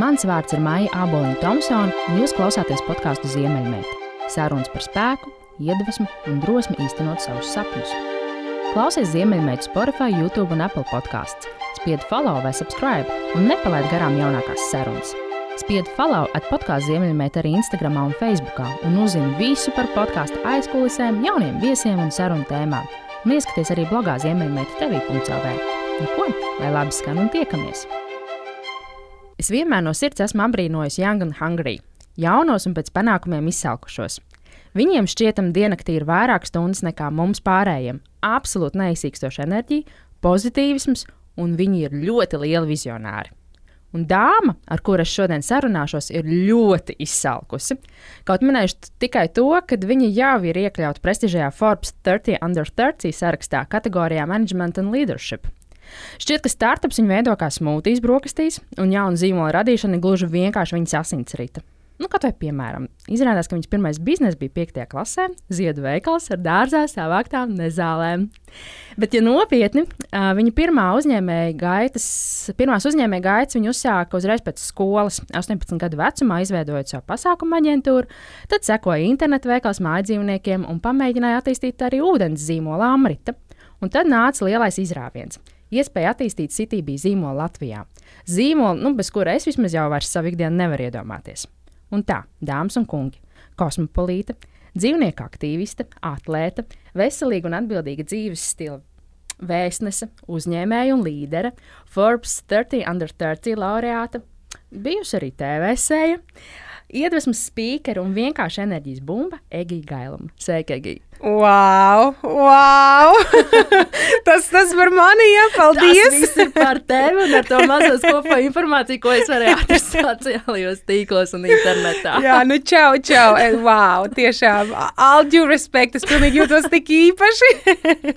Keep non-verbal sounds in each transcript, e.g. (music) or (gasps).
Mans vārds ir Maija Aboliņa Thompsone, un jūs klausāties podkāstu Ziemeļmeita. Sarunas par spēku, iedvesmu un drosmi īstenot savus sapņus. Klausies Ziemeļmeita Spotify, YouTube un Apple podkāsts. Spied follow vai subscribe un nepalaid garām jaunākās sarunas. Spied follow at podkāstu Ziemeļmeita arī Instagram un Facebook, un uzzini visu par podkāstu aizkulisēm, jauniem viesiem un sarunu tēmām. Un ieskaties arī blogā Ziemeļmeita TV.CLV. Nu ko, lai labi skan un tiekamies! Es vienmēr no sirds esmu apbrīnojis Young and Hungry, jaunos un pēc panākumiem izsalkušos. Viņiem šķietam diennaktī ir vairāk stundas nekā mums pārējiem, absolūti neizsīkstoša enerģija, pozitīvisms, un viņi ir ļoti lieli vizionāri. Un dāma, ar kuru es šodien sarunāšos, ir ļoti izsalkusi. Kaut minēšu tikai to, ka viņa jau ir iekļauta prestižajā Forbes 30 under 30 sarakstā kategorijā Management and Leadership. Šķiet, ka startups viņu veido kā smūtijas brokastīs, un jaunu zīmola radīšana ir gluži vienkārši viņas asinsrita. Nu, kā vai piemēram, izrādās, ka viņas pirmais bizness bija 5. klasē, ziedu veikals ar dārzā savāktām nezālēm. Bet, ja nopietni, viņa pirmā uzņēmēja gaitas, pirmās uzņēmēja gaitas viņa uzsāka uzreiz pēc skolas, 18 gadu vecumā, izveidojot savu pasākumu aģentūru, tad sekoja internetu veikals mājdzīvniekiem un pamēģināja attīstīt arī ūdens zīmola Amrita. Un tad nāca lielais izrāviens iespēja attīstīt CTB zīmolu Latvijā. Zīmolu, nu, bez kura es vismaz jau vairs savu ikdienu nevaru iedomāties. Un tā, dāmas un kungi, kosmopolīte, dzīvnieku aktīviste, atlēta, veselīga un atbildīga dzīves stila vēstnese, uzņēmēja un līdere, Forbes 30 under 30 laureāta, bijusi arī TV sēja. Iedvesmas spīkera un vienkārši enerģijas bumba Egija Gailama. Sveika, Egija! Wow! wow. (laughs) tas, tas par mani iepaldies! Tas viss ir par tevi un ar to mazo skopo informāciju, ko es varēju atrast sociālajos tīklos un internetā. Jā, nu čau, čau! Wow! Tiešām, all due respect, es pilnīgi jūtos tik īpaši!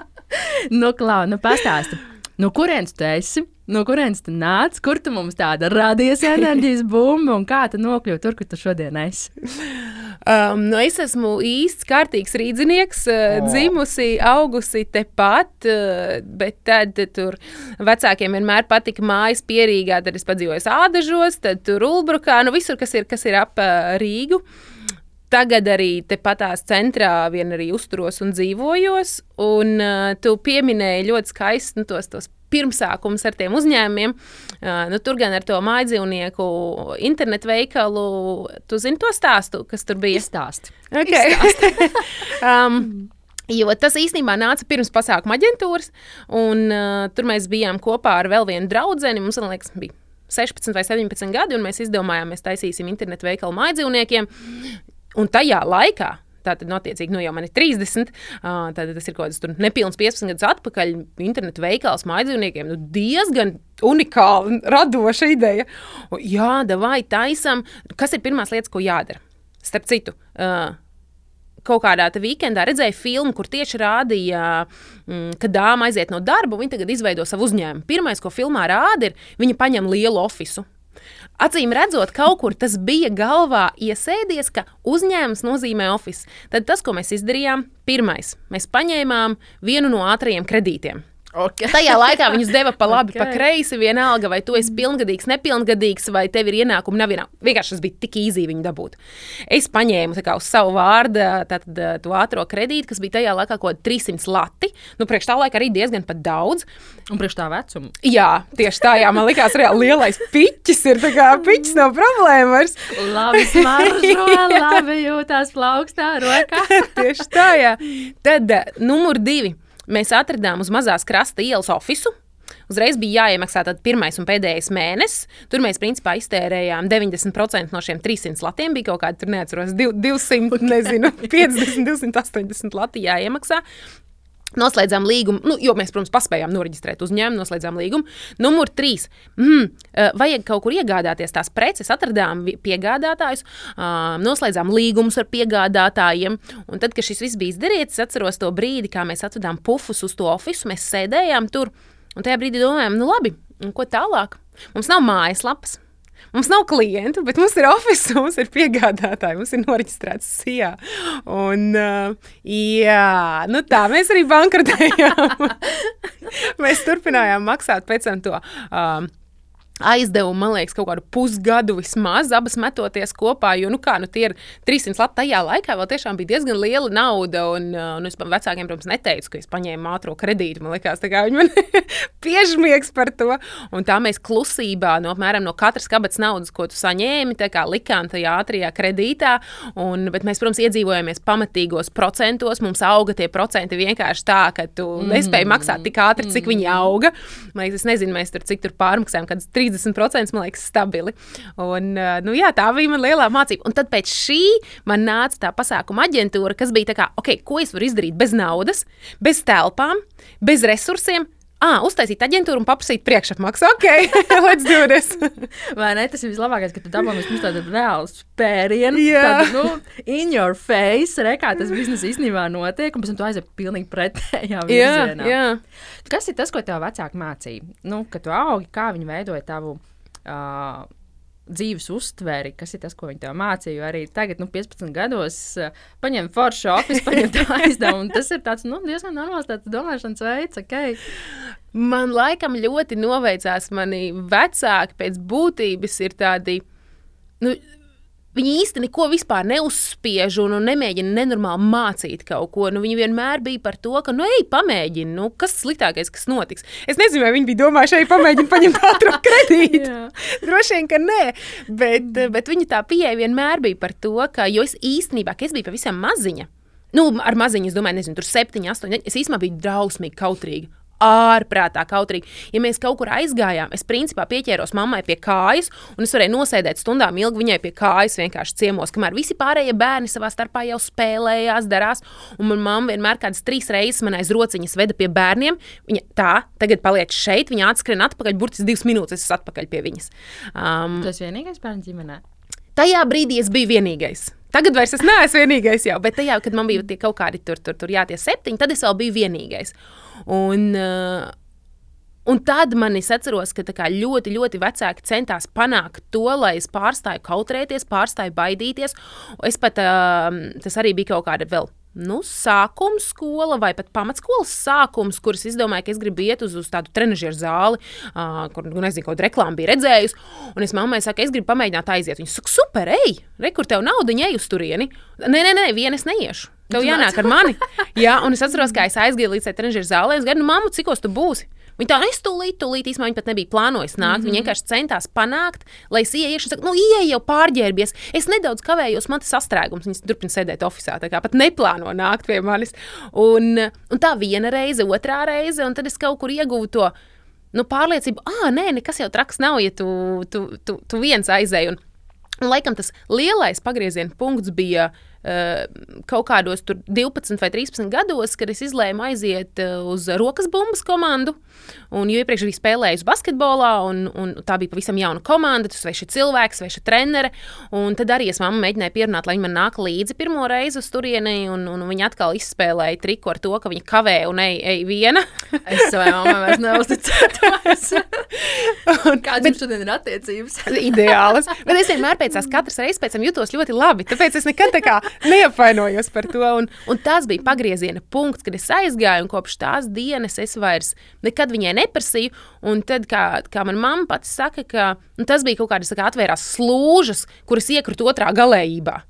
(laughs) nu, Klau, nu pastāsti! No kurienes tu esi? No kurienes tu nāc? Kur tu mums tāda radies enerģijas bumba un kā tu nokļuvi tur, kur tu šodien esi? Um, nu es esmu īsts, kārtīgs rīznieks, uh, oh. dzimusi, augusi tepat, uh, bet tad tur vecākiem vienmēr patika mājas pierīgā. Tad es padzīvoju Ādažos, tad tur Ulbrukā, nu visur, kas ir, kas ir ap uh, Rīgu. Tagad arī tepatās centrā vien arī uzturos un dzīvojos. Un uh, tu pieminēji ļoti skaisti nu, tos, tos pirmsākums ar tiem uzņēmumiem. Nu, tur gan ar to mājdzīvnieku internetu veikalu. Tu zini to stāstu, kas tur bija? Stāst. Okay. (laughs) um, Jo tas īstenībā nāca pirms pasākuma aģentūras, un uh, tur mēs bijām kopā ar vēl vienu draugu. Mums liekas, bija 16 vai 17 gadi, un mēs izdomājām, mēs taisīsim internetu veikalu mājdzīvniekiem. Un tajā laikā Tātad, no, attiecīgi, nu, jau man ir 30, uh, tad tas ir kaut kāds nepilns 15 gadus atpakaļ. Internetu veikals mājdzīvniekiem nu, diezgan unikāla, radoša ideja. Jā, vai taisam, kas ir pirmās lietas, ko jādara? Starp citu. Kaut kādā weekendā redzēju filmu, kur tieši rādīja, mm, ka dāma aiziet no darba, un viņa tagad izveido savu uzņēmumu. Pirmais, ko filmā rāda, ir, viņa paņem lielu oficiālu. Acīm redzot, kaut kur tas bija galvā iesēdies, ka uzņēmums nozīmē oficiālu. Tad tas, ko mēs izdarījām, pirmais, mēs paņēmām vienu no ātrajiem kredītiem. Okay. (laughs) Tajā laikā viņus deva pa labi, okay. pa kreisi. Vienalga, vai tu esi pilngadīgs, nepilngadīgs, vai tev ir ienākumi, nav ienākumi. Vienkārši tas bija tik īsi viņu dabūt. Es paņēmu kā, uz savu vārdu tātad, to ātrā kredītu, kas bija tajā laikā kaut kāda 300 lati. Nu, priekš tā laika arī diezgan daudz. Un priekš tā vecuma. Jā, tieši tā, jā, man likās, ka lielais piķis ir. Kā, piķis nav problēmas. labi, smaržo, (laughs) labi jūtās plaukstā rokā. (laughs) tieši tā, jā. Tad numur divi Mēs atradām uz mazās krasta ielas oficiālu. Uzreiz bija jāiemaksā pirmais un pēdējais mēnesis. Tur mēs principā iztērējām 90% no šiem 300 latiem. Bija kaut kādi, neatceros, 200, (laughs) nezinu, 50, 280 lati jāiemaksā. Noslēdzām līgumu, nu, jo mēs, protams, paspējām noreģistrēt uzņēmumu, noslēdzām līgumu. Numur trīs. Mm, vajag kaut kur iegādāties tās preces, atradām piegādātājus, noslēdzām līgumus ar piegādātājiem. Un tad, kad šis viss bija izdarīts, es atceros to brīdi, kā mēs atvedām pufus uz to oficiālu, mēs sēdējām tur. Un tajā brīdī domājām, nu labi, ko tālāk? Mums nav mājaslapas. Mums nav klientu, bet mums ir oficiāls, (laughs) mums ir piegādātāji, mums ir noreģistrēts SIA. Un, uh, jā, nu tā mēs arī bankrotējām. (laughs) mēs turpinājām maksāt pēc tam to. Uh, aizdevumu, man liekas, kaut kādu pusgadu vismaz, abas metoties kopā. Jo, nu, kā, nu, tie ir 300 lati tajā laikā, vēl tiešām bija diezgan liela nauda. Un, nu, es vecākiem, protams, neteicu, ka es paņēmu ātrā kredītu. Man liekas, kā viņi man (laughs) piežmiegs par to. Un tā mēs klusībā, no apmēram no katras kabatas naudas, ko tu saņēmi, likām tajā ātrajā kredītā. Un, bet mēs, protams, iedzīvojamies pamatīgos procentos. Mums auga tie procenti vienkārši tā, ka tu mm. nespēji maksāt tik ātri, cik mm. viņi auga. Man liekas, es nezinu, mēs tur cik tur pārmaksājam, kad 30% man liekas stabili. Un, nu, jā, tā bija mana lielā mācība. Un tad pēc šī man nāca tā pasākuma aģentūra, kas bija tā kā, ok, ko es varu izdarīt bez naudas, bez telpām, bez resursiem, Ah, uztaisīt aģentūru un paprasīt priekšapmaksu. Ok, (laughs) let's do this. (laughs) Vai ne? Tas ir vislabākais, ka tu dabūji mums tādu reālu spērienu. Yeah. Tādu, nu, in your face, re, kā tas biznesa īstenībā notiek, un pēc tam tu aiziet pilnīgi pretējā virzienā. Yeah, yeah. Kas ir tas, ko tev vecāki mācīja? Nu, kad tu augi, kā viņi veidoja tavu. Uh, dzīves uztveri, kas ir tas, ko viņi tev mācīja. Arī tagad, nu, 15 gados, uh, paņem foršu oficiālu, paņem tā (laughs) aizdevumu. Tas ir tāds nu, diezgan normāls domāšanas veids. Okay. Man laikam ļoti noveicās, mani vecāki pēc būtības ir tādi. Nu, Viņi īsti neko vispār neuzspiež un, un nemēģina nenormāli mācīt kaut ko. Nu, viņi vienmēr bija par to, ka, nu, ej, pamēģini, nu, kas sliktākais, kas notiks. Es nezinu, vai viņi bija domājuši, ej, pamēģini paņemt ātrā (laughs) kredītu. Droši vien, ka nē, bet, bet viņa tā pieeja vienmēr bija par to, ka, jo es īstenībā, ka es biju pavisam maziņa. Nu, ar maziņu, es domāju, nezinu, tur septiņi, astoņi. Es īstenībā biju drausmīgi kautrīga ārprātā kautrīgi. Ja mēs kaut kur aizgājām, es principā pieķēros mammai pie kājas, un es varēju nosēdēt stundām ilgi viņai pie kājas, vienkārši ciemos, kamēr visi pārējie bērni savā starpā jau spēlējās, darās. Un manā mamma vienmēr kādas trīs reizes man aiz rociņas veda pie bērniem. Viņa tā, tagad paliec šeit, viņa atskrien atpakaļ, burtiski divas minūtes es esmu atpakaļ pie viņas. Um, Tas vienīgais bērns ģimenē. Tajā brīdī es biju vienīgais. Tagad vairs es neesmu vienīgais jau, bet tajā, kad man bija kaut kādi tur, tur, tur jātie septiņi, tad es vēl biju vienīgais. Un, uh, Un tad man es atceros, ka kā, ļoti, ļoti vecāki centās panākt to, lai es pārstāju kautrēties, pārstāju baidīties. Es pat, uh, tas arī bija kaut kāda vēl nu, sākuma skola vai pat pamatskolas sākums, kuras izdomāju, ka es gribu iet uz, uz tādu trenižeru zāli, uh, kur, nu, nezinu, kāda reklāma bija redzējusi. Un es mammai saku, es gribu pamēģināt aiziet. Viņa saka, super, ej, re, kur tev nauda, ej uz turieni. Nē, nē, nē, viena es neiešu. Tev jānāk ar mani. (laughs) Jā, un es atceros, kā es aizgāju līdz tai trenižeru zālē. Es gaidu, nu, mammu, cikos tu būsi? Viņa tā nestūlīt, tūlīt īstenībā viņa pat nebija plānojusi nākt. Mm -hmm. Viņa vienkārši centās panākt, lai es ieiešu, saka, nu, ieej jau pārģērbies. Es nedaudz kavējos, man tas sastrēgums. Viņas turpina sēdēt oficiālā, tā kā pat neplāno nākt pie manis. Un, un tā viena reize, otrā reize, un tad es kaut kur ieguvu to nu, pārliecību, ah, nē, nekas jau traks nav, ja tu, tu, tu, tu viens aizēji. Un, un laikam tas lielais pagrieziena punkts bija Eh, kaut kādos 12 vai 13 gados, kad es izlēmu aiziet eh, uz rokas bumbas komandu. Un, jo iepriekš biju spēlējusi basketbolā, un, un tā bija pavisam jauna komanda, tas sveša cilvēks, sveša trenere. Un tad arī es mammu mēģināju pierunāt, lai viņa man nāk līdzi pirmo reizi uz turieni, un, un viņa atkal izspēlēja triku ar to, ka viņa kavē un ej, ej viena. es savai mammai vairs neuzticētos. Kādas bet, šodien ir attiecības? ideālas. Bet es vienmēr pēc tās katras reizes pēc tam jutos ļoti labi. Tāpēc es nekad tā kā neapvainojos par to. Un, un tas bija pagrieziena punkts, kad es aizgāju, un kopš tās dienas es vairs nekad viņai neprasīju. Un tad, kā, kā manā mamma pati saka, ka, nu, tas bija kaut kādas kā, atvērās slūžas, kuras iekrita otrā galējībā.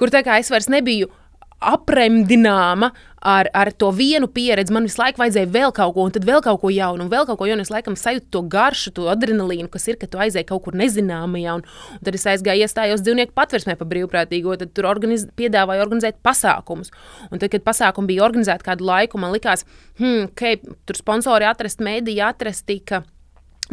Kur tā kā es vairs nebiju apremdināma ar, ar to vienu pieredzi. Man visu laiku vajadzēja vēl kaut ko, un tad vēl kaut ko jaunu, un vēl kaut ko jaunu. Es laikam sajūtu to garšu, to adrenalīnu, kas ir, kad tu aizēji kaut kur nezināmajā. Un, un tad es aizgāju, iestājos dzīvnieku patversmē pa brīvprātīgo, tad tur organiz, piedāvāju organizēt pasākumus. Un tad, kad pasākumi bija organizēti kādu laiku, man likās, hmm, ka tur sponsori atrast, mēdīji atrast. Ka,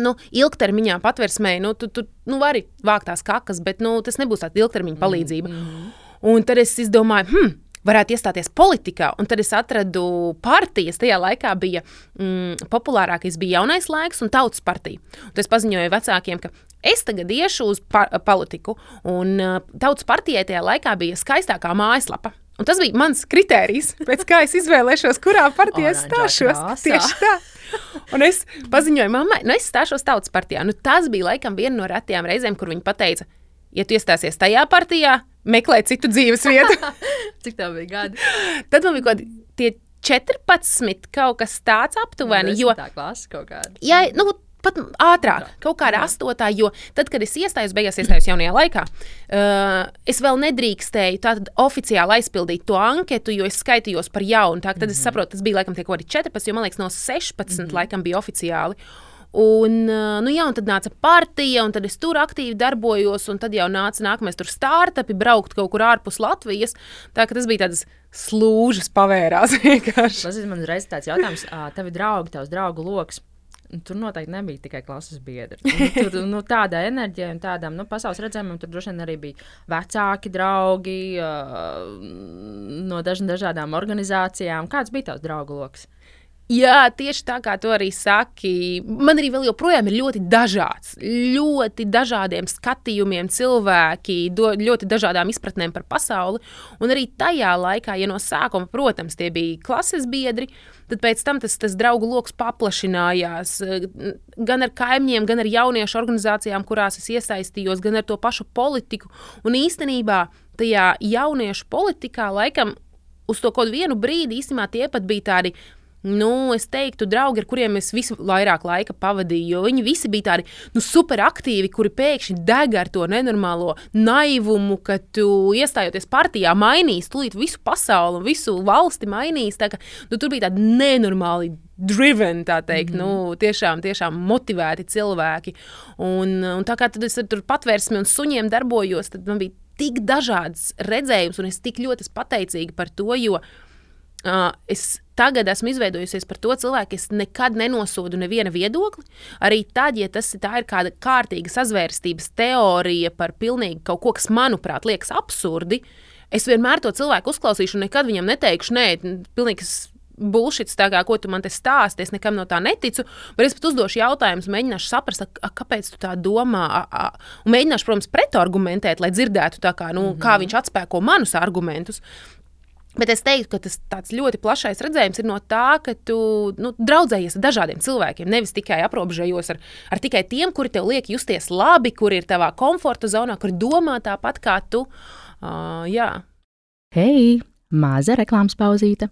nu, ilgtermiņā patversmē, nu, tu, tu nu, vari vākt tās kakas, bet nu, tas nebūs tāds ilgtermiņa palīdzība. Mm -hmm. Un tad es izdomāju, hmm, varētu iestāties politikā. Un tad es atradu partijas. Tajā laikā bija mm, populārākais bija jaunais laiks un tautas partija. Un es paziņoju vecākiem, ka es tagad iešu uz pa politiku. Un uh, tautas partijai tajā laikā bija skaistākā mājaslapa. Un tas bija mans kriterijs, pēc kā es izvēlēšos, kurā partijā es stāšos. Tieši tā. Un es paziņoju mammai, nu es stāšos tautas partijā. Nu, tas bija laikam viena no retajām reizēm, kur viņa teica, ja tu iestāsies tajā partijā, meklē citu dzīves vietu. (laughs) Cik tā bija gadi? Tad man bija kaut kādi 14, kaut kas tāds aptuveni. Jo tā klasa kaut kāda. Jā, nu, pat ātrāk, kaut kādā astotā, jo tad, kad es iestājos, beigās iestājos jaunajā laikā, uh, es vēl nedrīkstēju tātad oficiāli aizpildīt to anketu, jo es skaitījos par jaunu. Tā, tad mm -hmm. es mhm. saprotu, tas bija laikam tie kaut kādi 14, jo man liekas, no 16 mm -hmm. laikam bija oficiāli. Un, nu, jā, un tad nāca partija, un tad es tur aktīvi darbojos, un tad jau nāca nākamais tur startupi, braukt kaut kur ārpus Latvijas. Tā tas bija tāds slūžas pavērās. (laughs) Tas ir man reiz tāds jautājums, tevi draugi, tavs draugu lokus. Tur noteikti nebija tikai klases biedri. Nu, tur nu, tāda enerģija un tādām nu, pasaules redzējumiem tur droši vien arī bija vecāki draugi uh, no daž dažādām organizācijām. Kāds bija tavs draugu lokus? Jā, tieši tā kā tu arī saki. Man arī joprojām ir ļoti dažāds, ļoti dažādiem skatījumiem, cilvēki, do, ļoti dažādām izpratnēm par pasauli. Un arī tajā laikā, ja no sākuma, protams, tie bija klases biedri, tad pēc tam tas, tas draugu lokus paplašinājās gan ar kaimiņiem, gan ar jauniešu organizācijām, kurās es iesaistījos, gan ar to pašu politiku. Un īstenībā tajā jauniešu politikā laikam uz to kaut vienu brīdi īstenībā tie pat bija tādi Nu, es teiktu, draugi, ar kuriem es visvairāk laika pavadīju, jo viņi visi bija tādi nu, superaktīvi, kuri pēkšņi deg ar to nenormālo naivumu, ka tu iestājoties partijā mainīs tūlīt visu pasauli un visu valsti mainīs. Ka, nu, tur bija tādi nenormāli driven, tā teikt, mm -hmm. nu, tiešām, tiešām motivēti cilvēki. Un, un tā kā es tur patvērsmi un suņiem darbojos, tad man bija tik dažāds redzējums, un es tik ļoti pateicīga par to, jo uh, es tagad esmu izveidojusies par to cilvēku, es nekad nenosodu neviena viedokli. Arī tad, ja tas ir kāda kārtīga sazvērstības teorija par pilnīgi kaut ko, kas manuprāt liekas absurdi, es vienmēr to cilvēku uzklausīšu un nekad viņam neteikšu, nē, pilnīgi bullshit, kā ko tu man te stāsti, es nekam no tā neticu. Bet es pat uzdošu jautājumus, mēģināšu saprast, a, a, kāpēc tu tā domā. A, a, un mēģināšu, protams, pretargumentēt, lai dzirdētu, kā, nu, mm -hmm. kā viņš atspēko manus argumentus. Bet es teiktu, ka tas ļoti plašais redzējums ir no tā, ka tu nu, draudzējies ar dažādiem cilvēkiem. Nevis tikai aprobežojos ar, ar tikai tiem, kuri tev liek justies labi, kuri ir tavā komforta zonā, kuri domā tāpat kā tu. Uh, jā. Hei, maza reklāmas pauzīte!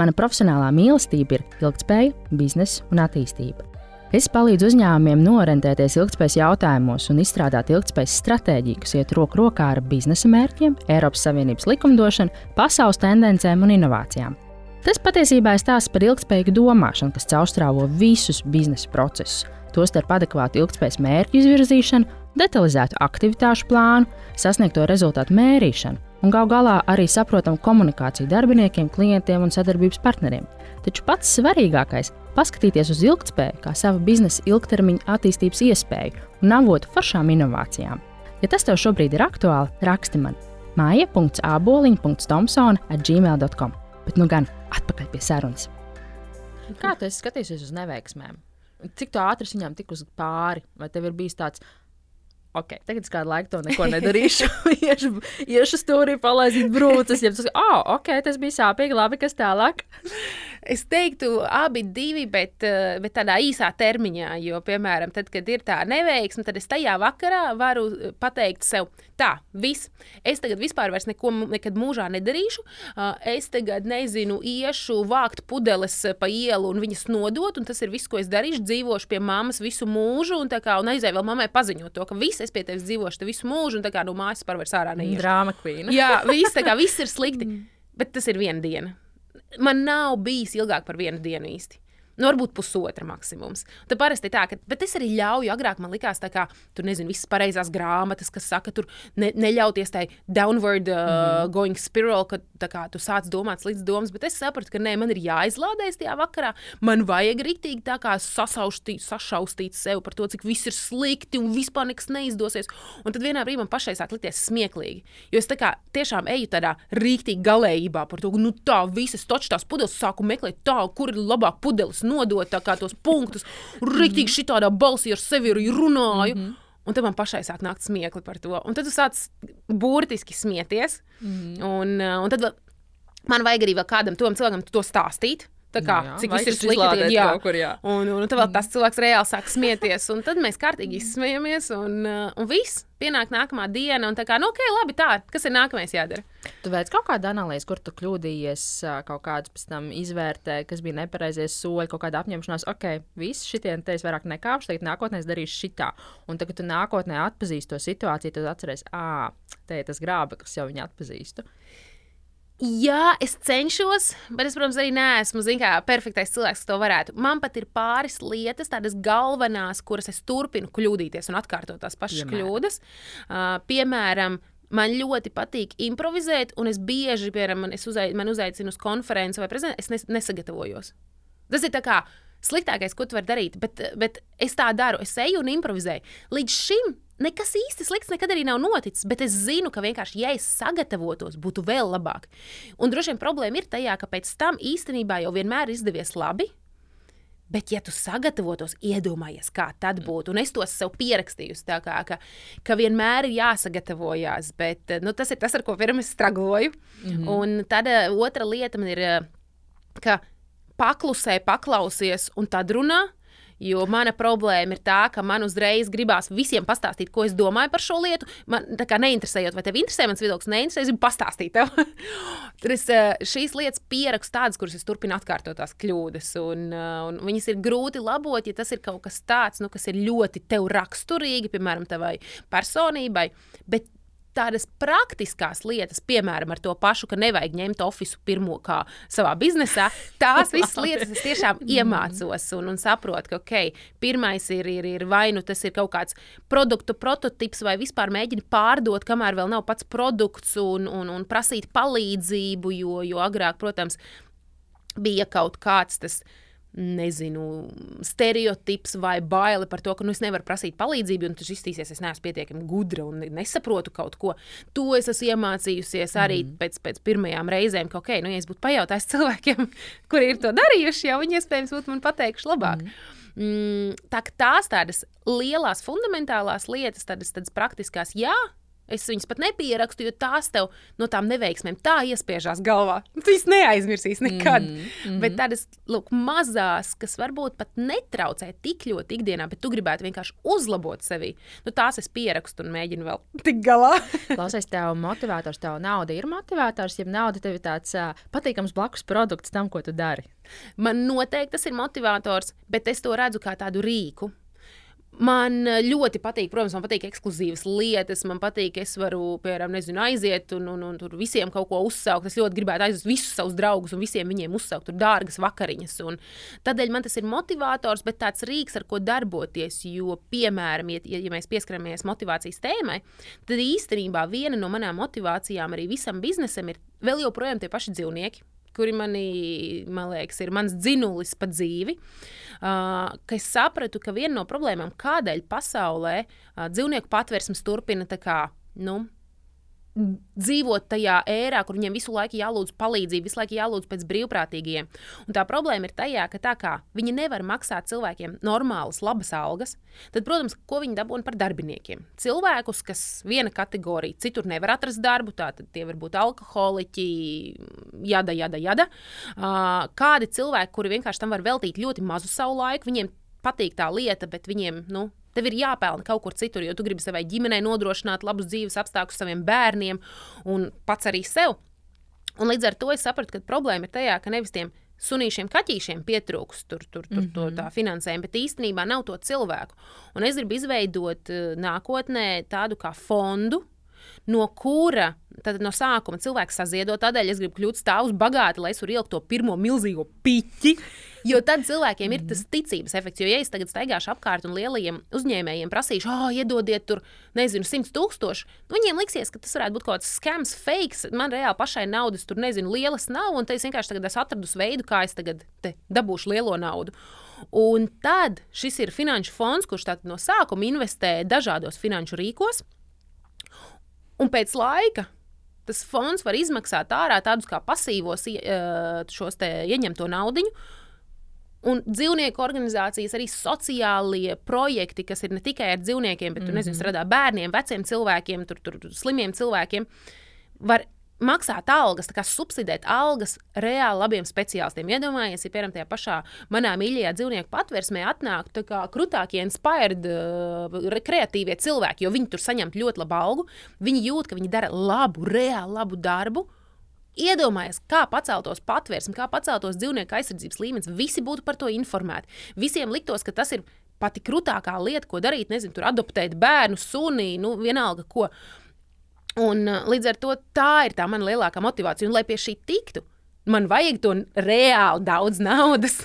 Mana profesionālā mīlestība ir ilgspēja, biznesa un attīstība. Es palīdzu uzņēmumiem norentēties ilgspējas jautājumos un izstrādāt ilgspējas stratēģiju, kas iet roku rokā ar biznesa mērķiem, Eiropas Savienības likumdošanu, pasaules tendencēm un inovācijām. Tas patiesībā ir stāsts par ilgspējīgu domāšanu, kas caurstrāvo visus biznesa procesus, tostarp adekvātu ilgspējas mērķu izvirzīšanu, detalizētu aktivitāšu plānu, sasniegto rezultātu mērīšanu un gal galā arī saprotamu komunikāciju darbiniekiem, klientiem un sadarbības partneriem. Taču pats svarīgākais paskatīties uz ilgspēju kā savu biznesa ilgtermiņa attīstības iespēju un avotu foršām inovācijām. Ja tas tev šobrīd ir aktuāli, raksti man māja.aboliņa.tomsona at gmail.com. Bet nu gan atpakaļ pie sarunas. Kā tu skatīsies uz neveiksmēm? Cik ātri viņām tik uz pāri? Vai tev ir bijis tāds, ok, tagad es kādu laiku to neko nedarīšu. (laughs) iešu, iešu stūrī, palaidīt brūces, ja tas, oh, ok, tas bija sāpīgi, labi, kas tālāk. (laughs) Es teiktu, abi divi, bet, eh, bet tādā īsā termiņā. Jo, piemēram, tad, kad ir tā neveiksme, tad es tajā vakarā varu eh, pateikt sev, tā, viss. Es tagad vispār neko nekad mūžā nedarīšu. Es tagad nezinu, iešu vākt pudeles pa ielu un viņas nodot, un tas ir viss, ko es darīšu. Dzīvošu pie mammas visu mūžu, un, kā, un aizēju vēl mammai paziņot to, ka viss, es pie tevis dzīvošu te visu mūžu, un tā kā no mājas pārvērst ārā neiešu. Drāma kvīna. Jā, (laughs) viss, kā, viss ir slikti. Bet tas ir viena diena man nav bijis ilgāk par vienu dienu īsti. Nu, varbūt pusotra maksimums. Tad parasti tā, ka, bet es arī ļauju, agrāk man likās, ka tur nezinu, visas pareizās grāmatas, kas saka, tur ne, neļauties tai downward uh, mm. going spiral, ka kā, tu sāc domāt sliktas domas, bet es sapratu, ka nē, man ir jāizlādējas tajā vakarā. Man vajag rīktīgi tā kā sasaustīt, sašaustīt sev par to, cik viss ir slikti un vispār nekas neizdosies. Un tad vienā brīdī man pašai sāk likties smieklīgi. Jo es tā kā tiešām eju tādā rīktīgi galējībā par to, nu, tā visas točtās pudeles sāku meklēt tā, kur ir labāk pudeles nodot tos punktus. Rīktīgi mhm. šī tādā balsī ar sevi arī runāju. Mm -hmm. Un tad man pašai sāk nākt smiekli par to. Un tad tu sāc burtiski smieties. Mm -hmm. un, uh, un tad man vajag arī kādam tam cilvēkam to stāstīt. Tā kā, Nu jā, cik viss ir tas slikti. tagad, Jā, kaut kur, jā. Un, un tad vēl tas cilvēks reāli sāk smieties. Un tad mēs kārtīgi izsmējamies. Un, uh, un viss pienāk nākamā diena. Un tā kā, nu, ok, labi, tā. Kas ir nākamais jādara? Tu veic kaut kādu analīzi, kur tu kļūdījies, ā, kaut kādus pēc tam izvērtē, kas bija nepareizie soļi, kaut kāda apņemšanās. Ok, viss šitien te es vairāk nekāpšu, tagad nākotnē es darīšu šitā. Un tagad, kad tu nākotnē atpazīsti to situāciju, tad atceries, ah, te ir tas grābeklis, jau viņu atpazīstu. Jā, es cenšos, bet es, protams, arī neesmu kā, perfektais cilvēks, kas to varētu. Man pat ir pāris lietas, tādas galvenās, kuras es turpinu kļūdīties un atkārtot tās pašas Piemēram? kļūdas. Uh, piemēram, man ļoti patīk improvizēt, un es bieži, piemēram, man, uzai, man uzaicinu uz konferenci vai prezentāciju, es nes, nesagatavojos. Tas ir tā kā sliktākais, ko tu vari darīt, bet, bet es tā daru. Es eju un improvizēju. Līdz šim nekas īsti slikts nekad arī nav noticis, bet es zinu, ka vienkārši, ja es sagatavotos, būtu vēl labāk. Un droši vien problēma ir tajā, ka pēc tam īstenībā jau vienmēr izdevies labi. Bet, ja tu sagatavotos, iedomājies, kā tad būtu, un es to sev pierakstīju, kā, ka, ka vienmēr ir jāsagatavojas, bet nu, tas ir tas, ar ko pirms es stragloju. Mm -hmm. Un tad eh, otra lieta man ir, eh, ka paklusē, paklausies un tad runā. Jo mana problēma ir tā, ka man uzreiz gribās visiem pastāstīt, ko es domāju par šo lietu. Man kā neinteresējot, vai tev interesē mans viedoklis, neinteresē, es gribu pastāstīt tev. (laughs) Tur es eh, šīs lietas pierakstu tādas, kuras es turpinu atkārtot tās kļūdas. Un, eh, un viņas ir grūti labot, ja tas ir kaut kas tāds, nu, kas ir ļoti tev raksturīgi, piemēram, tavai personībai. Bet tādas praktiskas lietas, piemēram, ar to pašu, ka nevajag ņemt oficiālu pirmo kā savā biznesā, tās visas (laughs) lietas es tiešām iemācos un, un saprotu, ka okay, pirmais ir, ir, ir vai nu tas ir kaut kāds produktu prototyps, vai vispār mēģini pārdot, kamēr vēl nav pats produkts, un, un, un prasīt palīdzību, jo, jo agrāk, protams, bija kaut kāds tas nezinu, stereotips vai baili par to, ka nu, es nevaru prasīt palīdzību, un tas izstīsies, es neesmu pietiekami gudra un nesaprotu kaut ko. To es esmu iemācījusies arī mm. pēc, pēc pirmajām reizēm, ka, ok, nu, ja es būtu pajautājis (laughs) cilvēkiem, kuri ir to darījuši, jau viņi iespējams būtu man pateikuši labāk. Mm. Mm, tā tās tādas lielās, fundamentālās lietas, tādas, tādas praktiskās, jā, Es viņas pat nepierakstu, jo tās tev no tām neveiksmēm tā iespiežās galvā. (laughs) Viņas neaizmirsīs nekad. Mm, mm. Bet tādas lūk, mazas, kas varbūt pat netraucē tik ļoti ikdienā, bet tu gribētu vienkārši uzlabot sevi. Nu, tās es pierakstu un mēģinu vēl (laughs) tikt galā. (laughs) Klausies, tev motivators, tev nauda ir motivators, ja nauda tev ir tāds uh, patīkams blakus produkts tam, ko tu dari. Man noteikti tas ir motivators, bet es to redzu kā tādu rīku. Man ļoti patīk, protams, man patīk ekskluzīvas lietas. Man patīk, es varu, piemēram, nezinu, aiziet un, un, un tur visiem kaut ko uzsaukt. Es ļoti gribētu aizvest visus savus draugus un visiem viņiem uzsaukt tur dārgas vakariņas. Un tādēļ man tas ir motivators, bet tāds rīks, ar ko darboties. Jo, piemēram, ja, ja mēs pieskaramies motivācijas tēmai, tad īstenībā viena no manām motivācijām arī visam biznesam ir vēl joprojām tie paši dzīvnieki kuri manī, man liekas, ir mans dzinulis pa dzīvi. Uh, es sapratu, ka viena no problēmām, kādēļ pasaulē uh, dzīvnieku patvērsmes turpina tā kā. Nu, dzīvot tajā ērā, kur viņiem visu laiku jālūdz palīdzību, visu laiku jālūdz pēc brīvprātīgajiem. Un tā problēma ir tajā, ka tā kā viņi nevar maksāt cilvēkiem normālas, labas algas, tad, protams, ko viņi dabūna par darbiniekiem? Cilvēkus, kas viena kategorija, citur nevar atrast darbu, tātad tie var būt alkoholiķi, jada, jada, jada. Kādi cilvēki, kuri vienkārši tam var veltīt ļoti mazu savu laiku, viņiem patīk tā lieta, bet viņiem, nu, Tev ir jāpelnā kaut kur citur, jo tu gribi savai ģimenei nodrošināt labus dzīves apstākļus saviem bērniem un pats arī sev. Un līdz ar to es sapratu, ka problēma ir tajā, ka nevis tiem sunīšiem, kaķīšiem pietrūks tur, tur, tur, mm -hmm. to finansējumu, bet īstenībā nav to cilvēku. Un es gribu izveidot uh, nākotnē tādu kā fondu, no kura tad no sākuma cilvēks saziedo. Tādēļ es gribu kļūt stāvus bagāti, lai es varu ielikt to pirmo milzīgo piķi. Jo tad cilvēkiem ir tas ticības efekts. Jo, ja es tagad staigāšu apkārt un lielajiem uzņēmējiem prasīšu, oh, iedodiet tur, nezinu, 100 tūkstoši, nu, viņiem liksies, ka tas varētu būt kaut kāds skams, fakes. Man reāli pašai naudas tur, nezinu, lielas nav. Un es vienkārši tagad esmu atradus veidu, kā es tagad dabūšu lielo naudu. Un tad šis ir finanšu fonds, kurš no sākuma investē dažādos finanšu rīkos. Un pēc laika tas fonds var izmaksāt ārā tādus kā pasīvos šos ieņemto naudu. Un dzīvnieku organizācijas, arī sociālie projekti, kas ir ne tikai ar dzīvniekiem, bet mm -hmm. tur, strādā bērniem, veciem cilvēkiem, tur, tur, slimiem cilvēkiem, var maksāt algas, kā subsidēt algas reāli labiem speciālistiem. Iedomājieties, ja piemēram tajā pašā manā mīļajā dzīvnieku patvērsmē atnāktu krūtākie, inspired, uh, kreatīvie cilvēki, jo viņi tur saņemtu ļoti labu algu. Viņi jūt, ka viņi dara labu, reāli labu darbu. Iedomājieties, kā paceltos patvērsme, kā paceltos dzīvnieku aizsardzības līmenis. Visi būtu par to informēti. Visiem liktos, ka tas ir pati krūtākā lieta, ko darīt. Nezinu, tur adoptēt bērnu, suni, nu, vienalga ko. Un, uh, līdz ar to tā ir tā mana lielākā motivācija. Un, lai pie šī tiktu, man vajag to reāli daudz naudas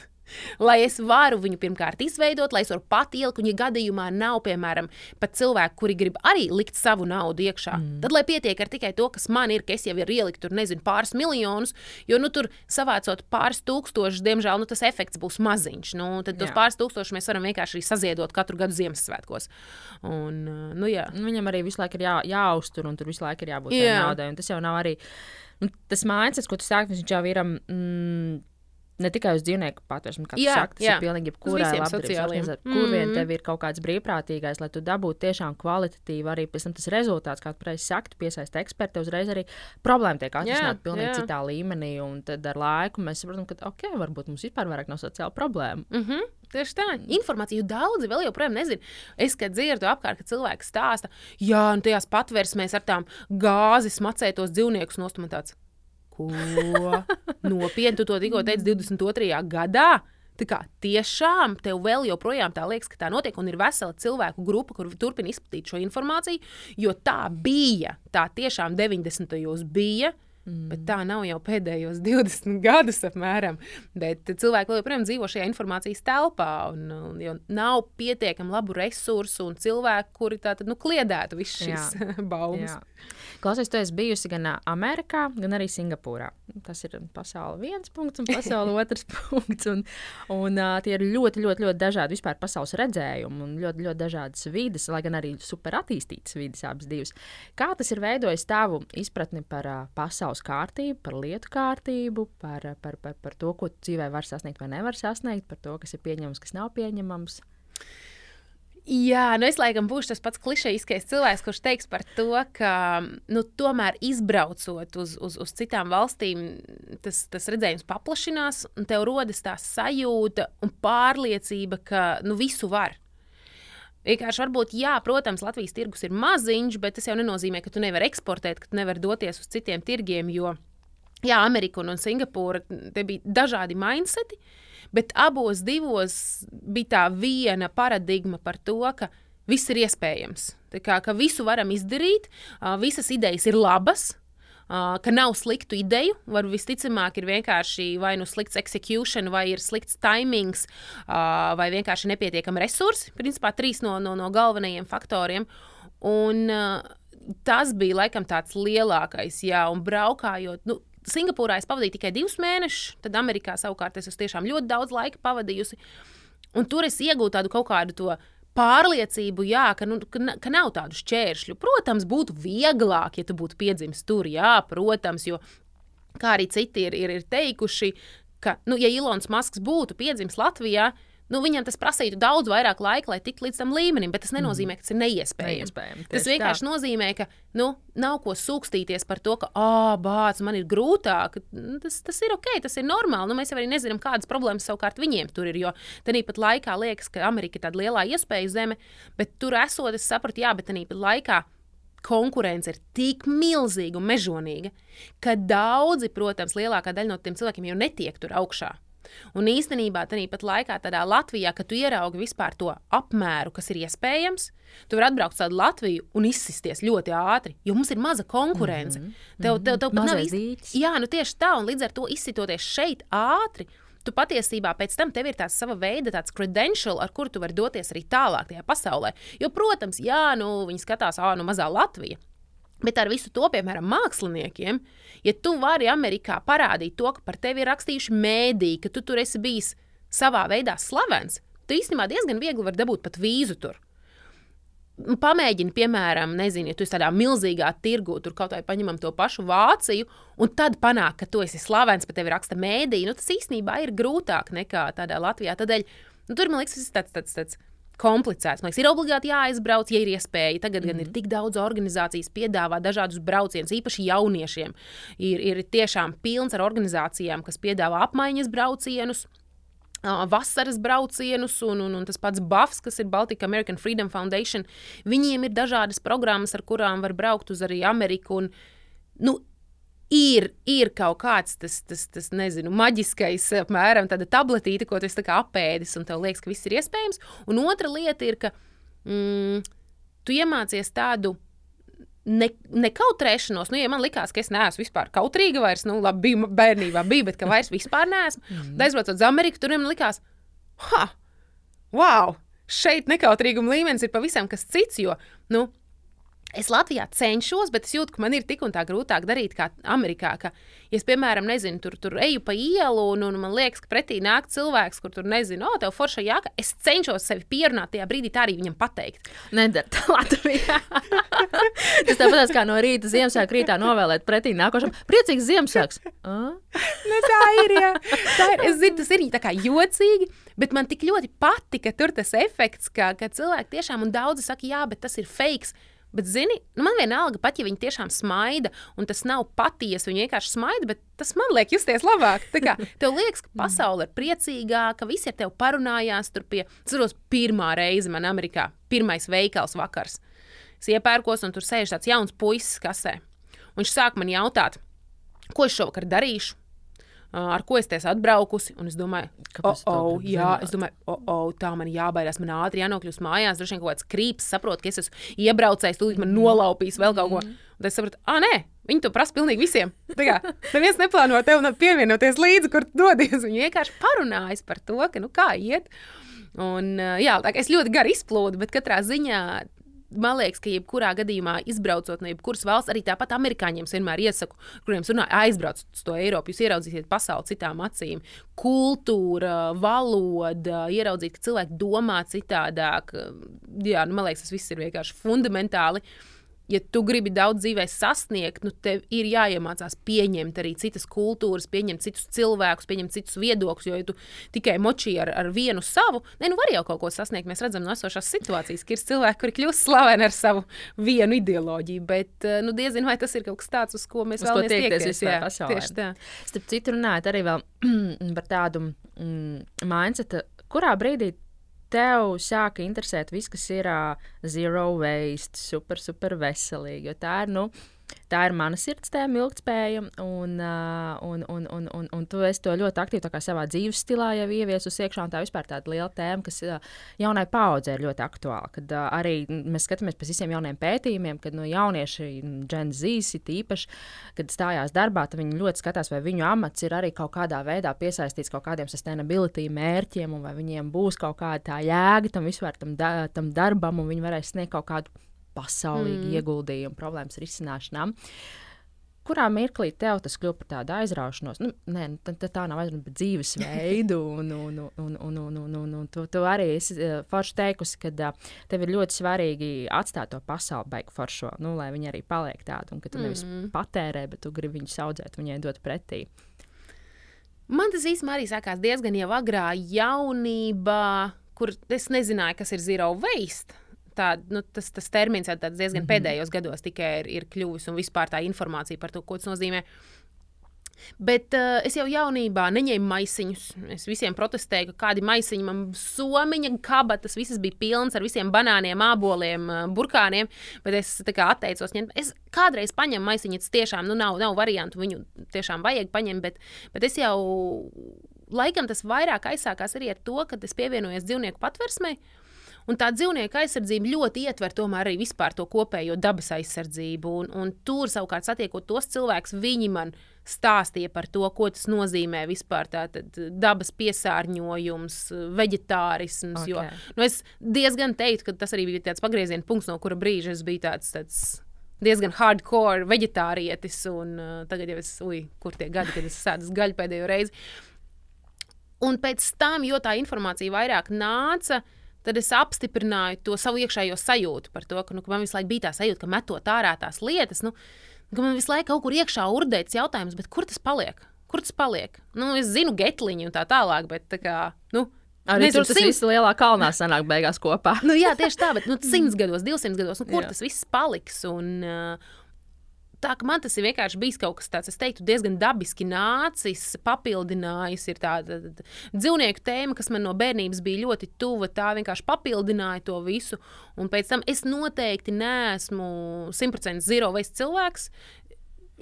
lai es varu viņu pirmkārt izveidot, lai es varu pat ielikt, un, ja gadījumā nav, piemēram, pat cilvēki, kuri grib arī likt savu naudu iekšā, mm. tad lai pietiek ar tikai to, kas man ir, ka es jau ir ielikt tur, nezinu, pāris miljonus, jo, nu, tur savācot pāris tūkstošus, diemžēl, nu, tas efekts būs maziņš. Nu, tad tos pāris tūkstošus mēs varam vienkārši saziedot katru gadu Ziemassvētkos. Un, nu, jā. Nu, viņam arī visu laiku ir jā, jāuztur, un tur visu laiku ir jābūt jā. naudai. Tas jau nav arī. Nu, tas mākslinieks, ko tu sāki, viņš jau ir. Mm, ne tikai uz dzīvnieku patvērsni, kā jā, saka, tas jā. ir pilnīgi jebkurā labdarības kur mm. vien tev ir kaut kāds brīvprātīgais, lai tu dabūtu tiešām kvalitatīvu arī pēc tam tas rezultāts, kā tu pareizi saki, piesaist eksperti, uzreiz arī problēma tiek atrisināta pilnīgi jā. citā līmenī, un tad ar laiku mēs saprotam, ka, ok, varbūt mums vispār vairāk nav sociāla problēma. Mm -hmm. Tieši tā, informāciju daudzi vēl joprojām nezina. Es, kad dzirdu apkārt, ka cilvēki stāsta, jā, un tajās patvērsmēs ar tām gāzes macētos dzīvniekus nostumētāts. Ko? Nopietni, tu to tikko teici 22. gadā. Tā kā tiešām tev vēl joprojām tā liekas, ka tā notiek, un ir vesela cilvēku grupa, kur turpina izplatīt šo informāciju, jo tā bija. Tā tiešām 90. gados bija. Mm. Bet tā nav jau pēdējos (laughs) 20 gadus, apmēram. Bet cilvēki joprojām dzīvo šajā informācijas telpā, un, un nav pietiekami labu resursu un cilvēku, kuri tātad nu, kliedētu visas šīs (laughs) baumas. Jā. Klausies, tu esi bijusi gan Amerikā, gan arī Singapūrā. Tas ir pasaules viens punkts un pasaules (laughs) otrs punkts. Un, un uh, tie ir ļoti, ļoti, ļoti dažādi vispār pasaules redzējumi un ļoti, ļoti dažādas vidas, lai gan arī super attīstītas vidas abas divas. Kā tas ir veidojis tavu izpratni par uh, pasaules kārtību, par lietu kārtību, par, par, par, par to, ko dzīvē var sasniegt vai nevar sasniegt, par to, kas ir pieņemams, kas nav pieņemams? Jā, nu es laikam būšu tas pats klišejiskais cilvēks, kurš teiks par to, ka nu, tomēr izbraucot uz, uz, uz citām valstīm, tas, tas redzējums paplašinās, un tev rodas tā sajūta un pārliecība, ka nu, visu var. Vienkārši varbūt, jā, protams, Latvijas tirgus ir maziņš, bet tas jau nenozīmē, ka tu nevari eksportēt, ka tu nevari doties uz citiem tirgiem, jo jā, Amerika un Singapūra bija dažādi mindseti. Bet abos divos bija tā viena paradigma par to, ka viss ir iespējams. Tā kā, ka visu varam izdarīt, visas idejas ir labas. Ka nav sliktu ideju, var visticamāk ir vienkārši vai nu slikts execution, vai ir slikts timings, vai vienkārši nepietiekami resursi. Principā trīs no, no, no galvenajiem faktoriem. Un, tas bija laikam tāds lielākais, jā, un braukājot. Nu, Singapūrā es pavadīju tikai divus mēnešus, tad Amerikā savukārt es tiešām ļoti daudz laika pavadījusi. Un tur es iegūtu tādu kaut kādu to pārliecību, jā, ka, nu, ka, ka nav tādu šķēršļu. Protams, būtu vieglāk, ja tu būtu piedzimis tur, jā, protams, jo kā arī citi ir, ir, ir teikuši, ka, nu, ja Ilons Masks būtu piedzimis Latvijā, Nu, viņam tas prasītu daudz vairāk laika, lai tiktu līdz tam līmenim, bet tas mhm. nenozīmē, ka tas ir neiespējami. neiespējami tas vienkārši tā. nozīmē, ka nu, nav ko sūkstīties par to, ka, ah, bācis, man ir grūtāk. Nu, tas, tas ir ok, tas ir normāli. Nu, mēs jau arī nezinām, kādas problēmas savukārt viņiem tur ir. Jo tāpat laikā liekas, ka Amerika ir tāda lielā iespēja zeme, bet tur esot, es sapratu, jā, bet tāpat laikā konkurence ir tik milzīga un mežonīga, ka daudzi, protams, lielākā daļa no tiem cilvēkiem jau netiek tur augšā. Un īstenībā tāpat laikā, tādā Latvijā, kad tu ieraugi vispār to apmēru, kas ir iespējams, tu vari atbraukt uz Latviju un izsisties ļoti ātri, jo mums ir maza konkurence. Mm -hmm. Tev, tev, tev pat nav īsti. Jā, nu tieši tā, un līdz ar to izsitoties šeit ātri. Tu patiesībā pēc tam tev ir tāds sava veida tāds credential, ar kuru tu vari doties arī tālāk tajā pasaulē. Jo, protams, jā, nu, viņi skatās, ah, nu, mazā Latvija. Bet ar visu to, piemēram, māksliniekiem, ja tu vari Amerikā parādīt to, ka par tevi ir rakstījuši mēdī, ka tu tur esi bijis savā veidā slavens, tu īstenībā diezgan viegli vari dabūt pat vīzu tur. Pamēģini, piemēram, nezinu, ja tu esi tādā milzīgā tirgu, tur kaut vai paņemam to pašu Vāciju, un tad panākt, ka tu esi slavens, pat tevi raksta mēdī. Nu, tas īstenībā ir grūtāk nekā tādā Latvijā. Tādēļ nu, tur man liekas, tas ir tāds, tāds, tāds komplicēts. Man liekas, ir obligāti jāaizbrauc, ja ir iespēja. Tagad mm. gan ir mhm. tik daudz organizācijas, piedāvā dažādus braucienus, īpaši jauniešiem. Ir, ir tiešām pilns ar organizācijām, kas piedāvā apmaiņas braucienus. Vasaras braucienus, un, un, un tas pats Buffs, kas ir Baltika American Freedom Foundation. Viņiem ir dažādas programmas, ar kurām var braukt uz arī Ameriku. Un, nu, ir, ir kaut kāds tas, tas, tas nezinu, maģiskais, apmēram tāda tabletīte, ko tu apēdis, un tev liekas, ka viss ir iespējams. Un otra lieta ir, ka mm, tu iemācies tādu. Ne, nekautrēšanos, nu, ja man likās, ka es neesmu vispār kautrīga, vairs, nu, labi, biju bērnībā, bija, bet ka vairs vispār neesmu. Mm. Aizbraucot uz Ameriku, tur man likās, ha, wow, šeit nekautrīguma līmenis ir pavisam kas cits, jo, nu, Es Latvijā cenšos, bet es jūtu, ka man ir tik un tā grūtāk darīt, kā Amerikā. Ka, ja es, piemēram, nezinu, tur, tur eju pa ielu, un, un man liekas, ka pretī nāk cilvēks, kur tur nezinu, o, tev forša jāka, es cenšos sevi pierunāt tajā brīdī, tā arī viņam pateikt. Nedara tā Latvijā. (laughs) Tas tāpat kā no rīta Ziemassvētku rītā novēlēt pretī nākošam priecīgs Ziemassvētks. nu, tā ir, jā. Tā ir. Es zinu, tas ir tā kā jocīgi, bet man tik ļoti patika tur tas efekts, ka, ka cilvēki tiešām, un daudzi saka, jā, bet tas ir fakes. Bet, zini, nu man vienalga, pat ja viņi tiešām smaida, un tas nav patiesi, viņi vienkārši smaida, bet tas man liek justies labāk. Tā kā tev liekas, ka pasaule ir priecīgāka, visi ar tevi parunājās. Tur pie, ceros, pirmā reize man Amerikā, pirmais veikals vakars. Es iepērkos, un tur sēž tāds jauns puisis kasē. Un viņš sāk man jautāt, ko es šovakar darīšu ar ko es esmu atbraukusi. Un es domāju, Kāpēc oh, oh, jā, es domāju, oh, oh, tā man jābaidās, man ātri jānokļūst mājās. Droši vien kaut kāds krīps, saprotu, ka es esmu iebraucējis, tūlīt man nolaupīs vēl kaut ko. Mm. Un es saprotu, ah, nē, viņi to prasa pilnīgi visiem. Tā kā neviens neplāno tev pievienoties līdzi, kur dodies. Viņi vienkārši parunājas par to, ka, nu, kā iet. Un, jā, tā, es ļoti gari izplūdu, bet katrā ziņā man liekas, ka jebkurā gadījumā, izbraucot no jebkuras valsts, arī tāpat amerikāņiem vienmēr iesaku, kuriem runā, aizbrauc uz to Eiropu. Jūs ieraudzīsiet pasauli citām acīm. Kultūra, valoda, ieraudzīt, ka cilvēki domā citādāk. Jā, nu, man liekas, tas viss ir vienkārši fundamentāli. Uh, ja tu gribi daudz dzīvē sasniegt, nu, tev ir jāiemācās pieņemt arī citas kultūras, pieņemt citus cilvēkus, pieņemt citus viedokļus. Jo, ja tu tikai moči ar, ar vienu savu, ne, nu var jau kaut ko sasniegt. Mēs redzam no esošās situācijas, ka ir cilvēki, kuri kļūst slaveni ar savu vienu ideoloģiju. Bet eh, nu, diezinu, vai tas ir kaut kas tāds, uz ko mēs uz vēlamies tiekties pasaulē. Tieši tā. Starp citu, runājot arī (clears throat) par tādu mm, mindsetu, kurā brīdī tev sāka interesēt viss, kas ir uh, zero waste, super, super veselīgi. Jo tā ir, nu, tā ir mana sirds tēma, ilgspēja, un, un, un, un, un, un tu esi to ļoti aktīvi savā dzīves stilā jau ieviesus iekšā. Tā vispār tāda liela tēma, kas jaunai paudzei ir ļoti aktuāla. Kad arī mēs skatāmies pēc visiem jauniem pētījumiem, kad no jaunieši, Gen Z, īpaši, kad stājās darbā, tad viņi ļoti skatās, vai viņu amats ir arī kaut kādā veidā piesaistīts kaut kādiem sustainability mērķiem, un vai viņiem būs kaut kāda tā jēga tam vispār tam, da, tam darbam, un viņi varēs sniegt kaut kādu pasaulīgi mm. ieguldījumu problēmas risināšanā. Kurā mirklī tev tas kļūst par tādu aizraušanos? Nu, nē, nu, tā, tā nav aizraušanās, bet dzīvesveidu. (laughs) Un, un, un, un, un, un, un, un tu, tu arī esi uh, forši teikusi, ka tev ir ļoti svarīgi atstāt to pasauli beigu foršo, nu, lai viņi arī paliek tādi. Un ka tu mm. nevis patērē, bet tu gribi viņus audzēt, viņai dot pretī. Man tas īstenībā arī sākās diezgan jau agrā jaunībā, kur es nezināju, kas ir zero waste tā, nu, tas, tas termins diezgan mm -hmm. pēdējos gados tikai ir, ir kļuvis un vispār tā informācija par to, ko tas nozīmē. Bet uh, es jau jaunībā neņēmu maisiņus. Es visiem protestēju, ka kādi maisiņi man somiņa, kabatas, visas bija pilnas ar visiem banāniem, āboliem, uh, burkāniem. Bet es kā, atteicos ņemt. Es kādreiz paņemu maisiņu, tas tiešām nu, nav, nav variantu, viņu tiešām vajag paņemt. Bet, bet es jau laikam tas vairāk aizsākās arī ar to, ka es pievienojos dzīvnieku patversmei. Un tā dzīvnieka aizsardzība ļoti ietver arī vispār to kopējo dabas aizsardzību. Un, un tur savukārt satiekot tos cilvēkus, viņi man stāstīja par to, ko tas nozīmē vispār tātad, dabas piesārņojums, vegetārisms. Okay. Jo, nu, es diezgan teiktu, ka tas arī bija tāds pagrieziena punkts, no kura brīža es biju tāds. tāds diezgan hardcore vegetārietis, un uh, tagad jau es, ui, kur tie gadi, kad es sēdu gaļu pēdējo reizi. Un pēc tam, jo tā informācija vairāk nāca, uh, tad es apstiprināju to savu iekšējo sajūtu par to, ka, nu, ka man visu laiku bija tā sajūta, ka metot ārā tās lietas, nu, ka man visu laiku kaut kur iekšā urdēts jautājums, kur tas paliek? Kur tas paliek? Nu, es zinu, getliņu un tā tālāk, bet tā kā, nu, Arī Nezinu, tur tas simts... viss lielā kalnā sanāk beigās kopā. nu, jā, tieši tā, bet nu, 100 gados, 200 gados, nu, kur jā. tas viss paliks? Un, uh, tā ka man tas ir vienkārši bijis kaut kas tāds, es teiktu, diezgan dabiski nācis, papildinājis. Ir tāda dzīvnieku tēma, kas man no bērnības bija ļoti tuva. Tā vienkārši papildināja to visu. Un pēc tam es noteikti neesmu simtprocentīgi zero waste cilvēks.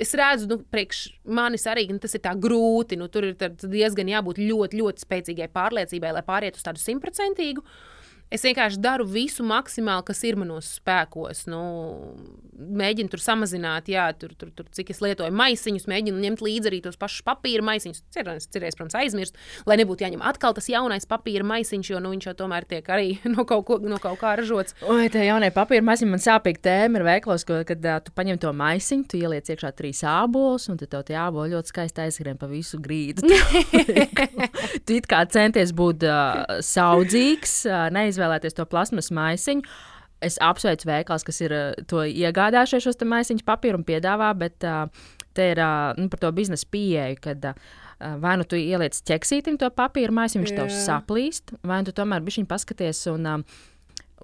Es redzu, nu, priekš manis arī nu, tas ir grūti. Nu, tur ir diezgan jābūt ļoti, ļoti spēcīgai pārliecībai, lai pārietu uz tādu simtprocentīgu. Uh, Es vienkārši daru visu maksimāli, kas ir manos spēkos. Nu, mēģinu tur samazināt, jā, tur, tur, tur, cik es lietoju maisiņus, mēģinu ņemt līdzi arī tos pašus papīra maisiņus. Cerēs, cerēs protams, aizmirst, lai nebūtu jāņem atkal tas jaunais papīra maisiņš, jo nu, viņš jau tomēr tiek arī (laughs) no kaut, ko, no kaut kā ražots. Oi, tie jaunie papīra maisiņi man sāpīgi tēma ir veiklos, kad uh, tu paņem to maisiņu, tu ieliec iekšā trīs ābolus, un tad tev tie āboli ļoti skaisti aizskrien pa visu grīdu. (laughs) tu it kā centies būt uh, saudzīgs, uh, neizvēlēties izvēlēties to plasmas maisiņu. Es apsveicu veikals, kas ir uh, to iegādājušies šos maisiņus papīru un piedāvā, bet uh, te ir uh, nu, par to biznesa pieeju, kad vai nu tu ieliec ķeksītim to papīra maisiņu, viņš tev saplīst, vai nu tu tomēr bišķiņ paskaties un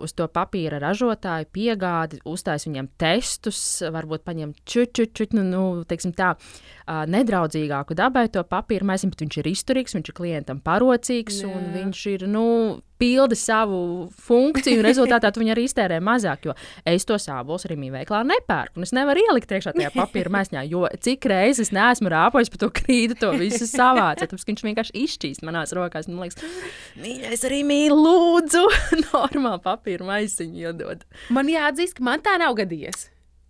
uz to papīra ražotāju piegādi, uztais viņam testus, varbūt paņem čučuču, nu, nu, teiksim tā, uh, nedraudzīgāku dabai to papīra maisiņu, bet viņš ir izturīgs, viņš ir klientam parocīgs Jā. un viņš ir, nu, pildi savu funkciju, un rezultātā viņi arī iztērē mazāk. Jo es to sābols arī mīlēklā nepērku. Es nevaru ielikt iekšā tajā papīra mēsņā, jo cik reizes neesmu rāpojis par to krītu, to visu savāc. Tāpēc viņš vienkārši izšķīst manās rokās. Man liekas, mīļais, arī mīlu, lūdzu, (laughs) normālu papīra maisiņu iedod. Man jāatzīst, ka man tā nav gadījies.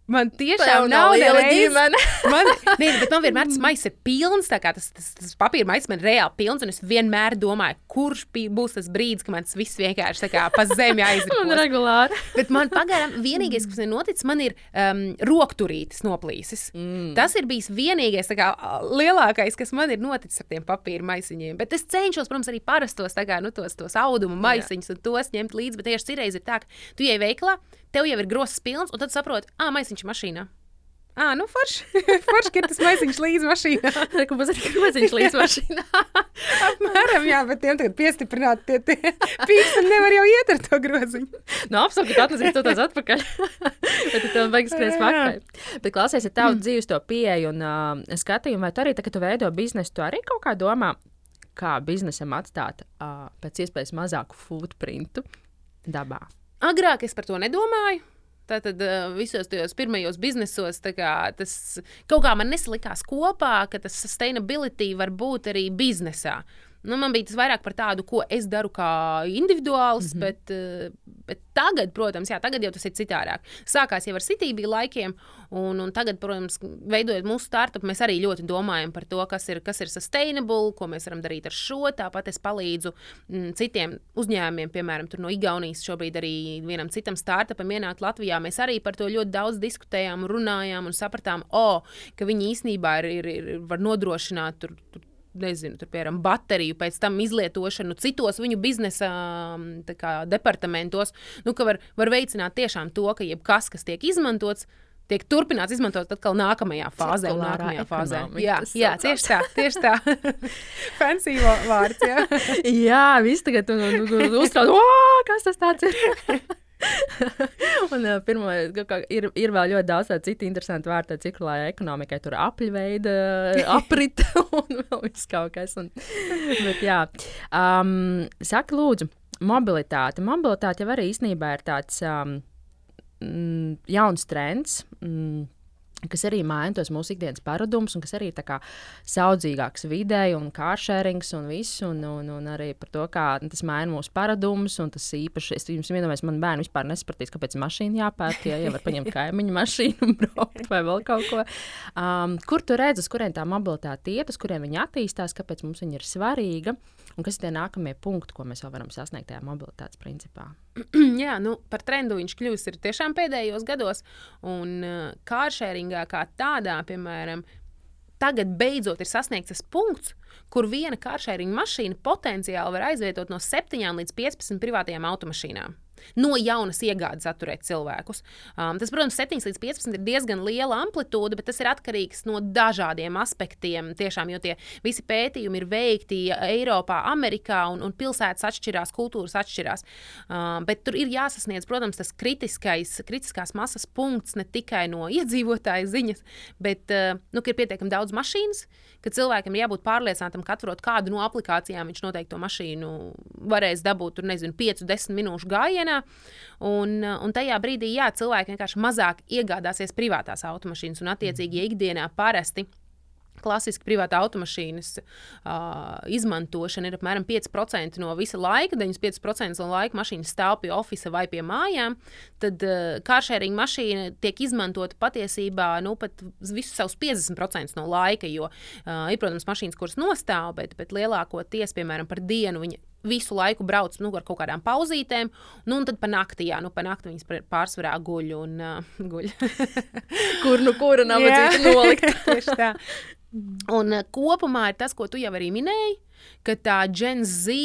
Man tiešām nav liela ģimene. (laughs) man, nē, bet man vienmēr tas maisis ir pilns. Tas, tas, tas papīra maisis man ir reāli pilns. Un es vienmēr domāju, kurš būs tas brīdis, kad man tas viss vienkārši pa zemi (laughs) aizies. man regulāri. bet man pagaidām vienīgais, kas man ir noticis, man ir um, rokturītis noplīsis. Mm. Tas ir bijis vienīgais kā, lielākais, kas man ir noticis ar tiem papīra maisiņiem. Bet es cenšos, protams, arī parastos kā, nu, tos, tos audumu maisiņus un tos ņemt līdzi. Bet tieši citreiz ir tā, ka tu ej veiklā tev jau ir grozs pilns, un tad saproti, ah, maisiņš mašīnā. Ah, nu, forši. (laughs) forši ka tas maisiņš līdzi mašīnā. (laughs) Ka mums arī ir maisiņš līdzi (laughs) mašīnā. Apmēram, jā, bet tiem tagad piestiprināt tie, tie pīksteni nevar jau iet ar to groziņu. Nu, absolūti, atnesīs to tās atpakaļ. bet tev vajag skriet pakaļ. Bet klausies, ja tavu mm. dzīves to pieeju un uh, skatījumu, vai tu arī, tā, kad tu veido biznesu, tu arī kaut kā domā, kā biznesam atstāt uh, pēc iespējas mazāku footprintu dabā? Agrāk es par to nedomāju. Tātad uh, visos tajos pirmajos biznesos kā, tas kaut kā man nesalikās kopā, ka tas sustainability var būt arī biznesā. Nu, man bija tas vairāk par tādu, ko es daru kā individuāls, mm -hmm. bet, eh, bet tagad, protams, jā, tagad jau tas ir citādāk. Sākās jau ar sitību laikiem, un, un tagad, protams, veidojot mūsu startup, mēs arī ļoti domājam par to, kas ir, kas ir sustainable, ko mēs varam darīt ar šo. Tāpat es palīdzu m, mm, citiem uzņēmumiem, piemēram, no Igaunijas šobrīd arī vienam citam startupam ienākt Latvijā. Mēs arī par to ļoti daudz diskutējām, runājām un sapratām, oh, ka viņi īsnībā ir, ir, ir, var nodrošināt tur, tur nezinu, tur, piemēram, bateriju, pēc tam izlietošanu citos viņu biznesa kā, departamentos, nu, ka var, var veicināt tiešām to, ka jebkas, kas tiek izmantots, tiek turpināts izmantot atkal nākamajā fāzē. Nākamajā fāzē. Jā, jā tieši tā, tieši tā. (laughs) Fancy vārds. Jā, (laughs) jā viss tagad uztrauc, kas tas tāds ir. (laughs) (laughs) un pirmā, ir, ir vēl ļoti daudz citu interesantu vārdu, cirkulārai ekonomikai. Tur apļveida, (laughs) aprita un vēl viss kaut kas. Un, bet, jā, um, saka, lūdzu, mobilitāte. Mobilitāte jau arī īstenībā ir tāds um, jauns trends. Mm, kas arī maina tos mūsu ikdienas paradumus, un kas arī ir saudzīgāks videi, un kāršērings un viss, un, un, un arī par to, kā tas maina mūsu paradumus. Un tas īpaši, es jums iedomājos, man bērni vispār nesapratīs, kāpēc mašīna jāpērk, ja jau var paņemt (laughs) kaimiņu mašīnu un braukt vai vēl kaut ko. Um, kur tu redzi, uz kuriem tā mobilitāte iet, uz kuriem viņi attīstās, kāpēc mums viņa ir svarīga, un kas ir tie nākamie punkti, ko mēs vēl varam sasniegt tajā mobilitātes principā? (clears throat) Jā, nu, par trendu viņš kļūst tiešām pēdējos gados. Un uh, kāršēringā kā tādā, piemēram, tagad beidzot ir sasniegts tas punkts, kur viena kāršēringa mašīna potenciāli var aizvietot no 7 līdz 15 privātajām automašīnām. No jaunas iegādes atturēt cilvēkus. Um, tas, protams, 7 līdz 15 ir diezgan liela amplitūda, bet tas ir atkarīgs no dažādiem aspektiem. Tiešām, jo tie visi pētījumi ir veikti Eiropā, Amerikā, un, un pilsētas atšķirās, kultūras atšķirās. Um, bet tur ir jāsasniedz, protams, tas kritiskais, kritiskās masas punkts ne tikai no iedzīvotāja ziņas, bet uh, nu, ir pietiekami daudz mašīnas, ka cilvēkam ir jābūt pārliecinātam, ka atrot kādu no aplikācijām, viņš noteikti to mašīnu varēs dabūt, tur nezinu, 5, 10 minūšu gājienā. Un, un tajā brīdī, jā, cilvēki vienkārši mazāk iegādāsies privātās automašīnas un attiecīgi ikdienā parasti klasiski privāta automašīnas uh, izmantošana ir apmēram 5% no visa laika, 95% no laika mašīna stāv pie oficiāla vai pie mājām, tad uh, kāršēriņa mašīna tiek izmantota patiesībā nu, pat visus savus 50% no laika, jo uh, ir, protams, mašīnas, kuras nostāv, bet, bet lielākoties, piemēram, par dienu viņa visu laiku brauc nu, ar kaut kādām pauzītēm, nu, un tad pa nakti, jā, nu, pa nakti viņas pārsvarā guļ un uh, (laughs) guļ. kur nu kura nav nolikt? (laughs) Tieši tā. Un uh, kopumā ir tas, ko tu jau arī minēji, ka tā Gen Z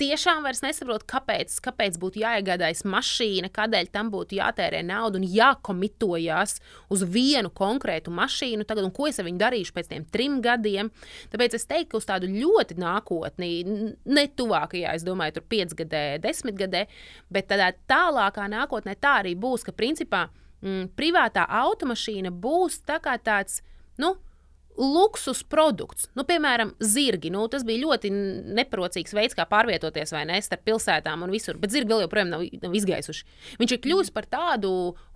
tiešām vairs nesaprot, kāpēc, kāpēc būtu jāiegādājas mašīna, kādēļ tam būtu jātērē nauda un jākomitojās uz vienu konkrētu mašīnu. Tagad, ko es ar viņu darīšu pēc tiem trim gadiem? Tāpēc es teiktu, ka uz tādu ļoti nākotnī, ne tuvākajā, es domāju, tur piecgadē, desmitgadē, bet tādā tālākā nākotnē tā arī būs, ka principā mm, privātā automašīna būs tā kā tāds, nu, luksus produkts. Nu, piemēram, zirgi. Nu, tas bija ļoti neprocīgs veids, kā pārvietoties ne, starp pilsētām un visur. Bet zirgi vēl joprojām nav, nav izgaisuši. Viņš ir kļuvis par tādu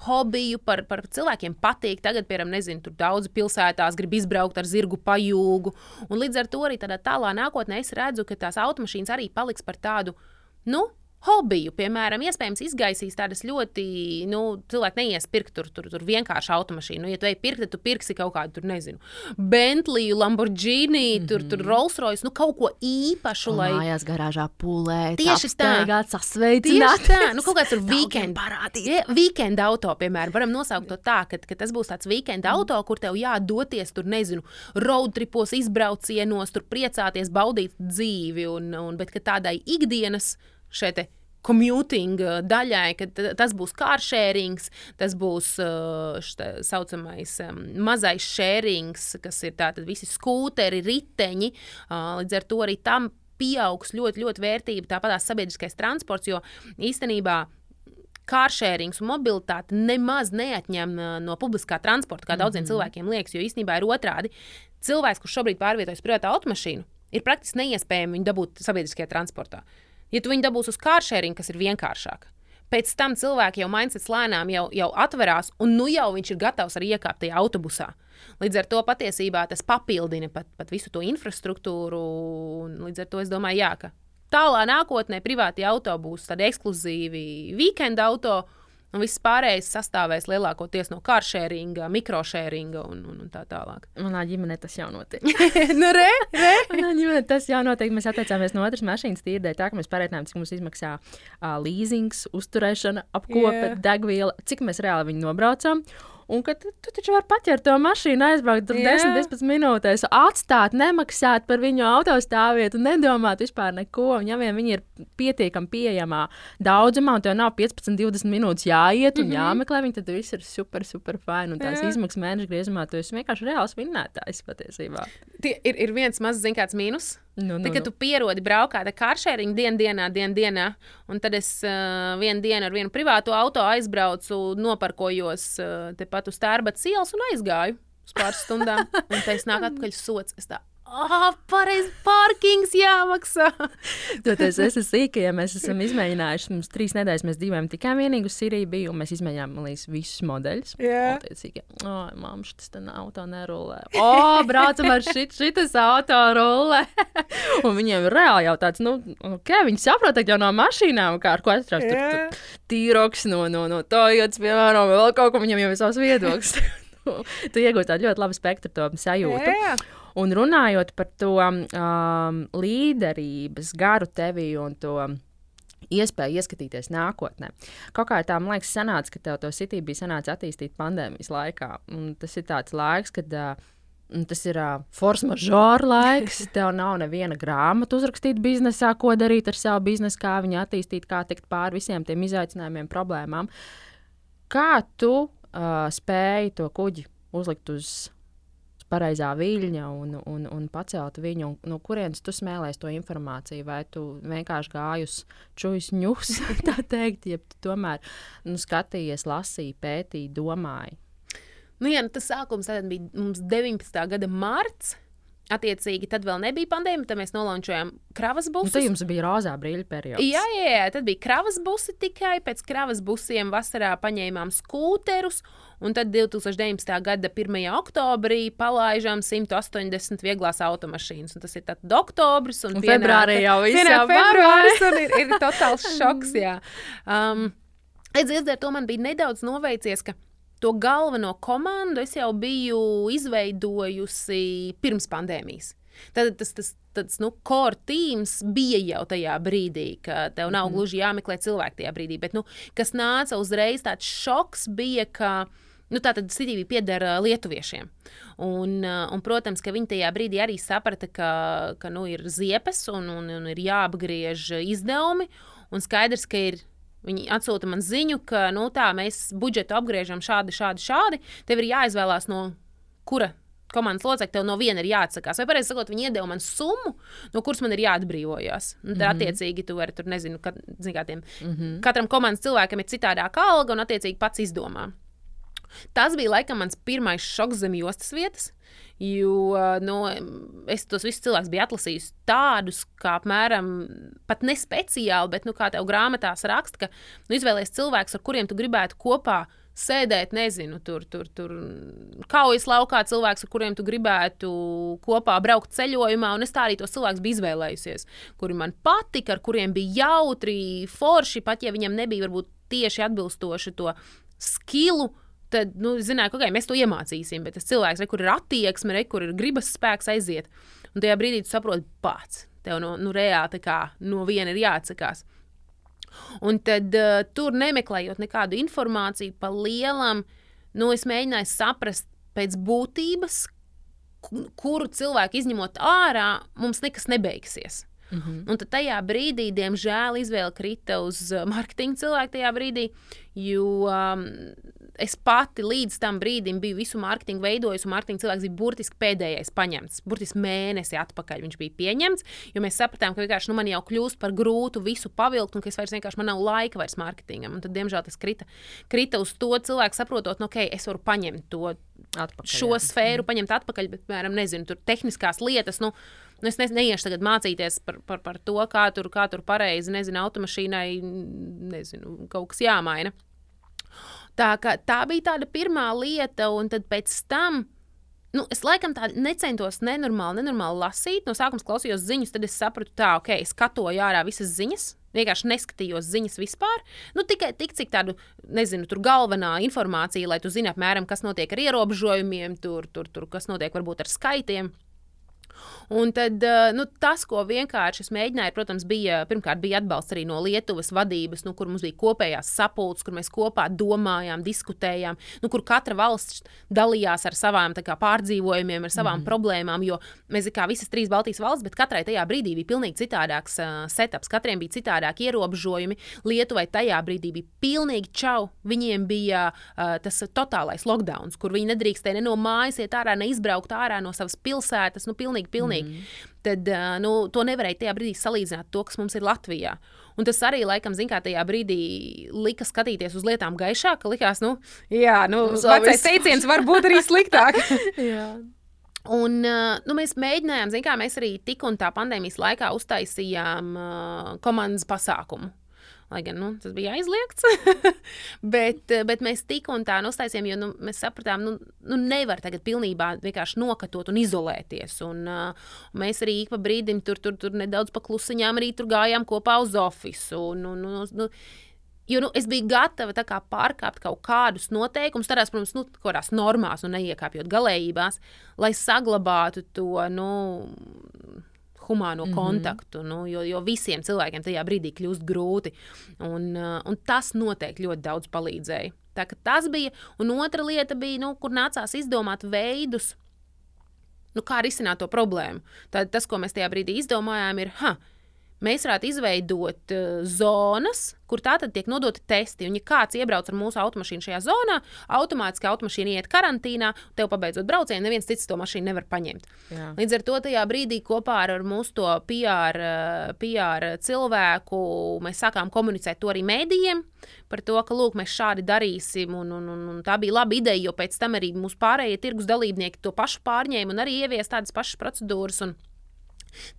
hobiju, par, par cilvēkiem patīk. Tagad, piemēram, nezinu, tur daudzi pilsētās grib izbraukt ar zirgu pajūgu. Un līdz ar to arī tādā tālā nākotnē es redzu, ka tās automašīnas arī paliks par tādu. Nu, hobiju, piemēram, iespējams, izgaisīs tādas ļoti, nu, cilvēki neies pirkt tur, tur, tur vienkārši automašīnu. Nu, ja tu ej pirkt, tad tu pirksi kaut kādu, tur nezinu, Bentley, Lamborghini, mm -hmm. tur, tur mhm. Rolls Royce, nu, kaut ko īpašu. Un lai mājās garāžā pūlē, tieši tā, sasveicināt. Tieši tā, nu, kaut kāds tur weekend, ja, weekend auto, piemēram, varam nosaukt to tā, ka, ka tas būs tāds weekend mm. auto, kur tev jādoties tur, nezinu, road tripos, izbraucienos, tur priecāties, baudīt dzīvi, un, un bet tādai ikdienas šai commuting uh, daļai, ka tas būs kāršērings, tas būs tā uh, saucamais mazais šērings, kas ir tātad visi skūteri, riteņi. Uh, līdz ar to arī tam pieaugs ļoti, ļoti vērtība. Tāpat sabiedriskais transports, jo īstenībā kāršērings un mobilitāte nemaz neatņem no publiskā transporta, kā daudziem mm -hmm. cilvēkiem liekas, jo īstenībā ir otrādi. Cilvēks, kurš šobrīd pārvietojas privātā automašīnu, ir praktiski neiespējami viņu dabūt sabiedriskajā transportā. Ja tu viņu dabūsi uz kāršēringa, kas ir vienkāršāk, pēc tam cilvēki jau mindsets lēnām jau, jau atverās, un nu jau viņš ir gatavs arī iekāpt tajā autobusā. Līdz ar to patiesībā tas papildina pat, pat visu to infrastruktūru. Līdz ar to es domāju, jā, ka tālā nākotnē privāti auto būs tādi ekskluzīvi weekend auto Un viss pārējais sastāvēs lielākoties no kāršēringa, mikrošēringa un, un, un tā tālāk. (laughs) Manā ģimenē tas jau notiek. (laughs) nu, re, re. Manā ģimenē tas jau notiek. Mēs atteicāmies no otras mašīnas tīrdē, tā ka mēs pārētājām, cik mums izmaksā uh, leasings, uzturēšana, apkope, yeah. degviela, cik mēs reāli viņu nobraucam. Un ka tu, tu taču vari paķert to mašīnu, aizbraukt tur 10-15 minūtēs, atstāt, nemaksāt par viņu autostāvvietu, nedomāt vispār neko. Un, ja vien viņi ir pietiekami pieejamā daudzumā, un tev nav 15-20 minūtes jāiet un mm -hmm. jāmeklē viņi, tad viss ir super, super fini. Un tās izmaksas mēneša griezumā, tu esi vienkārši reāls vinnētājs patiesībā. Tie ir, ir viens mazs, zin kāds mīnus Nu, nu, tā, kad nu. tu pierodi braukāt ar kāršēriņu dienu, dienā, dienu, dienā, un tad es uh, vienu dienu ar vienu privātu auto aizbraucu, noparkojos uh, tepat uz Tērbats ielas un aizgāju uz pāris stundām. (laughs) Un te es nāku atpakaļ sots. Es tā, oh, pareizi, parkings jāmaksā. (laughs) Toties, es esmu sīka, ja mēs esam izmēģinājuši, mums trīs nedēļas mēs dzīvojam tikai vienīgi uz Siriju biju, un mēs izmēģinājām, man liekas, visus modeļus. Jā. Yeah. Oh, mamma, šis te auto nerulē. O, oh, braucam ar šit, šitas auto rulē. (laughs) un viņiem reāli jau tāds, nu, ok, viņi saprot, jau no mašīnām, kā ar ko atrast, yeah. tīroks no, no, no Toyotas, piemēram, vēl kaut ko, viņam jau ir savs viedoklis. (laughs) tu iegūsi tādu ļoti labu spektru to sajūtu. Yeah. Un runājot par to um, līderības garu tevī un to iespēju ieskatīties nākotnē. Kaut kā tā, man liekas, sanāca, ka tev to sitību bija sanācis attīstīt pandēmijas laikā. Un tas ir tāds laiks, kad uh, Tas ir uh, force majeure laiks. (laughs) Tev nav neviena grāmata uzrakstīta biznesā, ko darīt ar savu biznesu, kā viņu attīstīt, kā tikt pāri visiem tiem izaicinājumiem, problēmām. Kā tu uh, spēji to kuģi uzlikt uz pareizā viļņa un, un, un pacelt viņu, un no kurienes tu smēlēsi to informāciju, vai tu vienkārši gāji uz čūjas ņūs, (laughs) tā teikt, ja tu tomēr nu, skatījies, lasīji, pētīji, domāji. Nu, jā, nu, tas sākums bija mums 19. gada marts. Attiecīgi, tad vēl nebija pandēmija, tad mēs nolaunčojām kravas busus. Nu, tad jums bija rozā brīļa periods. Jā, jā, jā, tad bija kravas busi tikai. Pēc kravas busiem vasarā paņēmām skūterus, un tad 2019. gada 1. oktobrī palaižām 180 vieglās automašīnas. Un tas ir tad oktobris, un, un februārī jau viss februāris, (laughs) ir, ir totāls šoks. Jā. Um, Līdz ar to man bija nedaudz noveicies, ka to galveno komandu es jau biju izveidojusi pirms pandēmijas. Tad tas, tas, tas nu, core teams bija jau tajā brīdī, ka tev nav mm. gluži jāmeklē cilvēki tajā brīdī. Bet, nu, kas nāca uzreiz, tāds šoks bija, ka nu, tā tad Citīgi pieder lietuviešiem. Un, un, protams, ka viņi tajā brīdī arī saprata, ka, ka nu, ir ziepes un, un, un ir jāapgriež izdevumi. Un skaidrs, ka ir Viņi atsūta man ziņu, ka nu, tā, mēs budžetu apgriežam šādi, šādi, šādi. Tev ir jāizvēlās no kura komandas locekļa, tev no viena ir jāatsakās. Vai pareizi sakot, viņi iedeva man summu, no kuras man ir jāatbrīvojas. Tad, mm -hmm. attiecīgi, tu vari tur, nezinu, kad, zin, kā tiem, mm -hmm. katram komandas cilvēkam ir citādāka alga un, attiecīgi, pats izdomā. Tas bija laikam mans pirmais šoks zem jostas vietas. Jo nu, es tos visus cilvēkus biju atlasījis tādus, kā apmēram pat ne speciāli, bet nu, kā tev grāmatās raksta, ka nu, izvēlējies cilvēkus, ar kuriem tu gribētu kopā sēdēt, nezinu, tur, tur, tur kaujas laukā, cilvēks, ar kuriem tu gribētu kopā braukt ceļojumā. Un es tā arī tos cilvēkus biju izvēlējusies, kuri man patika, ar kuriem bija jautri, forši, pat ja viņam nebija varbūt tieši atbilstoši to skilu tad, nu, zināju, ka okay, mēs to iemācīsim. Bet tas cilvēks, re, kur ir attieksme, re, kur ir gribas spēks aiziet. Un tajā brīdī tu saproti pats. Tev no, nu, reāli kā, no viena ir jāatsakās. Un tad uh, tur nemeklējot nekādu informāciju par lielam, nu, es mēģināju saprast pēc būtības, kuru cilvēku izņemot ārā, mums nekas nebeigsies. Mm -hmm. Un tad tajā brīdī, diemžēl, izvēle krita uz mārketinga cilvēku tajā brīdī, jo um, es pati līdz tam brīdim biju visu mārketingu veidojusi, un mārketinga cilvēks bija burtiski pēdējais paņemts. Burtiski mēnesi atpakaļ viņš bija pieņemts, jo mēs sapratām, ka vienkārši nu, man jau kļūst par grūtu visu pavilkt, un ka es vairs vienkārši man nav laika vairs mārketingam. Un tad, diemžēl, tas krita, krita uz to cilvēku, saprotot, nu, ok, es varu paņemt to atpakaļ, šo jā. sfēru, mm. paņemt atpakaļ, bet, piemēram, nezinu, tur tehniskās lietas. Nu, Nu, es ne, neiešu tagad mācīties par, par, par to, kā tur, kā tur pareizi, nezinu, automašīnai, nezinu, kaut kas jāmaina. Tā, tā bija tāda pirmā lieta, un pēc tam. Nu, es laikam tādu necentos nenormāli, nenormāli lasīt. No sākuma klausījos ziņas, tad es sapratu, ka, ok, es skatoju ārā visas ziņas, vienkārši neskatījos ziņas vispār. Nu, tikai tik, cik tādu, nezinu, tur galvenā informācija, lai tu zinātu apmēram, kas notiek ar ierobežojumiem, tur, tur, tur kas notiek varbūt ar skaitiem. Un tad, nu, tas, ko vienkārši es mēģināju, protams, bija pirmkārt bija atbalsts arī no Lietuvas vadības, nu, kur mums bija kopējās sapulces, kur mēs kopā domājām, diskutējām, nu, kur katra valsts dalījās ar savām kā, pārdzīvojumiem, ar savām mm. problēmām. Jo mēs kā visas trīs Baltijas valsts, bet katrai tajā brīdī bija pilnīgi citādāks uh, setups, katram bija citādāki ierobežojumi. Lietuvai tajā brīdī bija pilnīgi čau. Viņiem bija uh, tas totālais lockdown, kur viņi nedrīkstēja ne no mājas iet ārā, ne izbraukt ārā no savas pilsētas. Nu, pilnīgi, pilnīgi pilnīgi. Mm. Tad nu, to nevarēja tajā brīdī salīdzināt to, kas mums ir Latvijā. Un tas arī, laikam, kā, tajā brīdī lika skatīties uz lietām gaišāk, ka likās, nu, jā, nu, vecais teiciens var būt arī sliktāk. (laughs) Un, nu, mēs mēģinājām, kā mēs arī tik un tā pandēmijas laikā uztaisījām uh, komandas pasākumu. Lai gan nu, tas bija aizliegts, (laughs) bet, bet mēs tik un tā uztaisījām, jo nu, mēs sapratām, nu, nu nevar tagad pilnībā vienkārši nokatot un izolēties. Un, uh, mēs arī ik pa brīdim tur, tur, tur nedaudz paklusiņām arī tur gājām kopā uz oficiālu. Nu, nu, nu, Jo nu, es biju gatava kā, pārkāpt kaut kādus noteikumus, tādās, protams, nu, kādās normās, un neiekāpjot galējībās, lai saglabātu to nu, humāno mm -hmm. kontaktu, nu, jo, jo visiem cilvēkiem tajā brīdī kļūst grūti. Un, uh, un tas noteikti ļoti daudz palīdzēja. Tā, tas bija. Un otra lieta bija, nu, kur nācās izdomāt veidus, nu, kā risināt to problēmu. Tad tas, ko mēs tajā brīdī izdomājām, ir, ha, mēs varētu izveidot uh, zonas, kur tātad tiek nodoti testi. Un, ja kāds iebrauc ar mūsu automašīnu šajā zonā, automātiski automašīna iet karantīnā, tev pabeidzot braucienu, neviens cits to mašīnu nevar paņemt. Jā. Līdz ar to tajā brīdī kopā ar mūsu to PR, PR cilvēku mēs sākām komunicēt to arī mēdījiem par to, ka lūk, mēs šādi darīsim. Un, un, un, un tā bija laba ideja, jo pēc tam arī mūsu pārējie tirgus dalībnieki to pašu pārņēma un arī ievies tādas pašas procedūras. Un,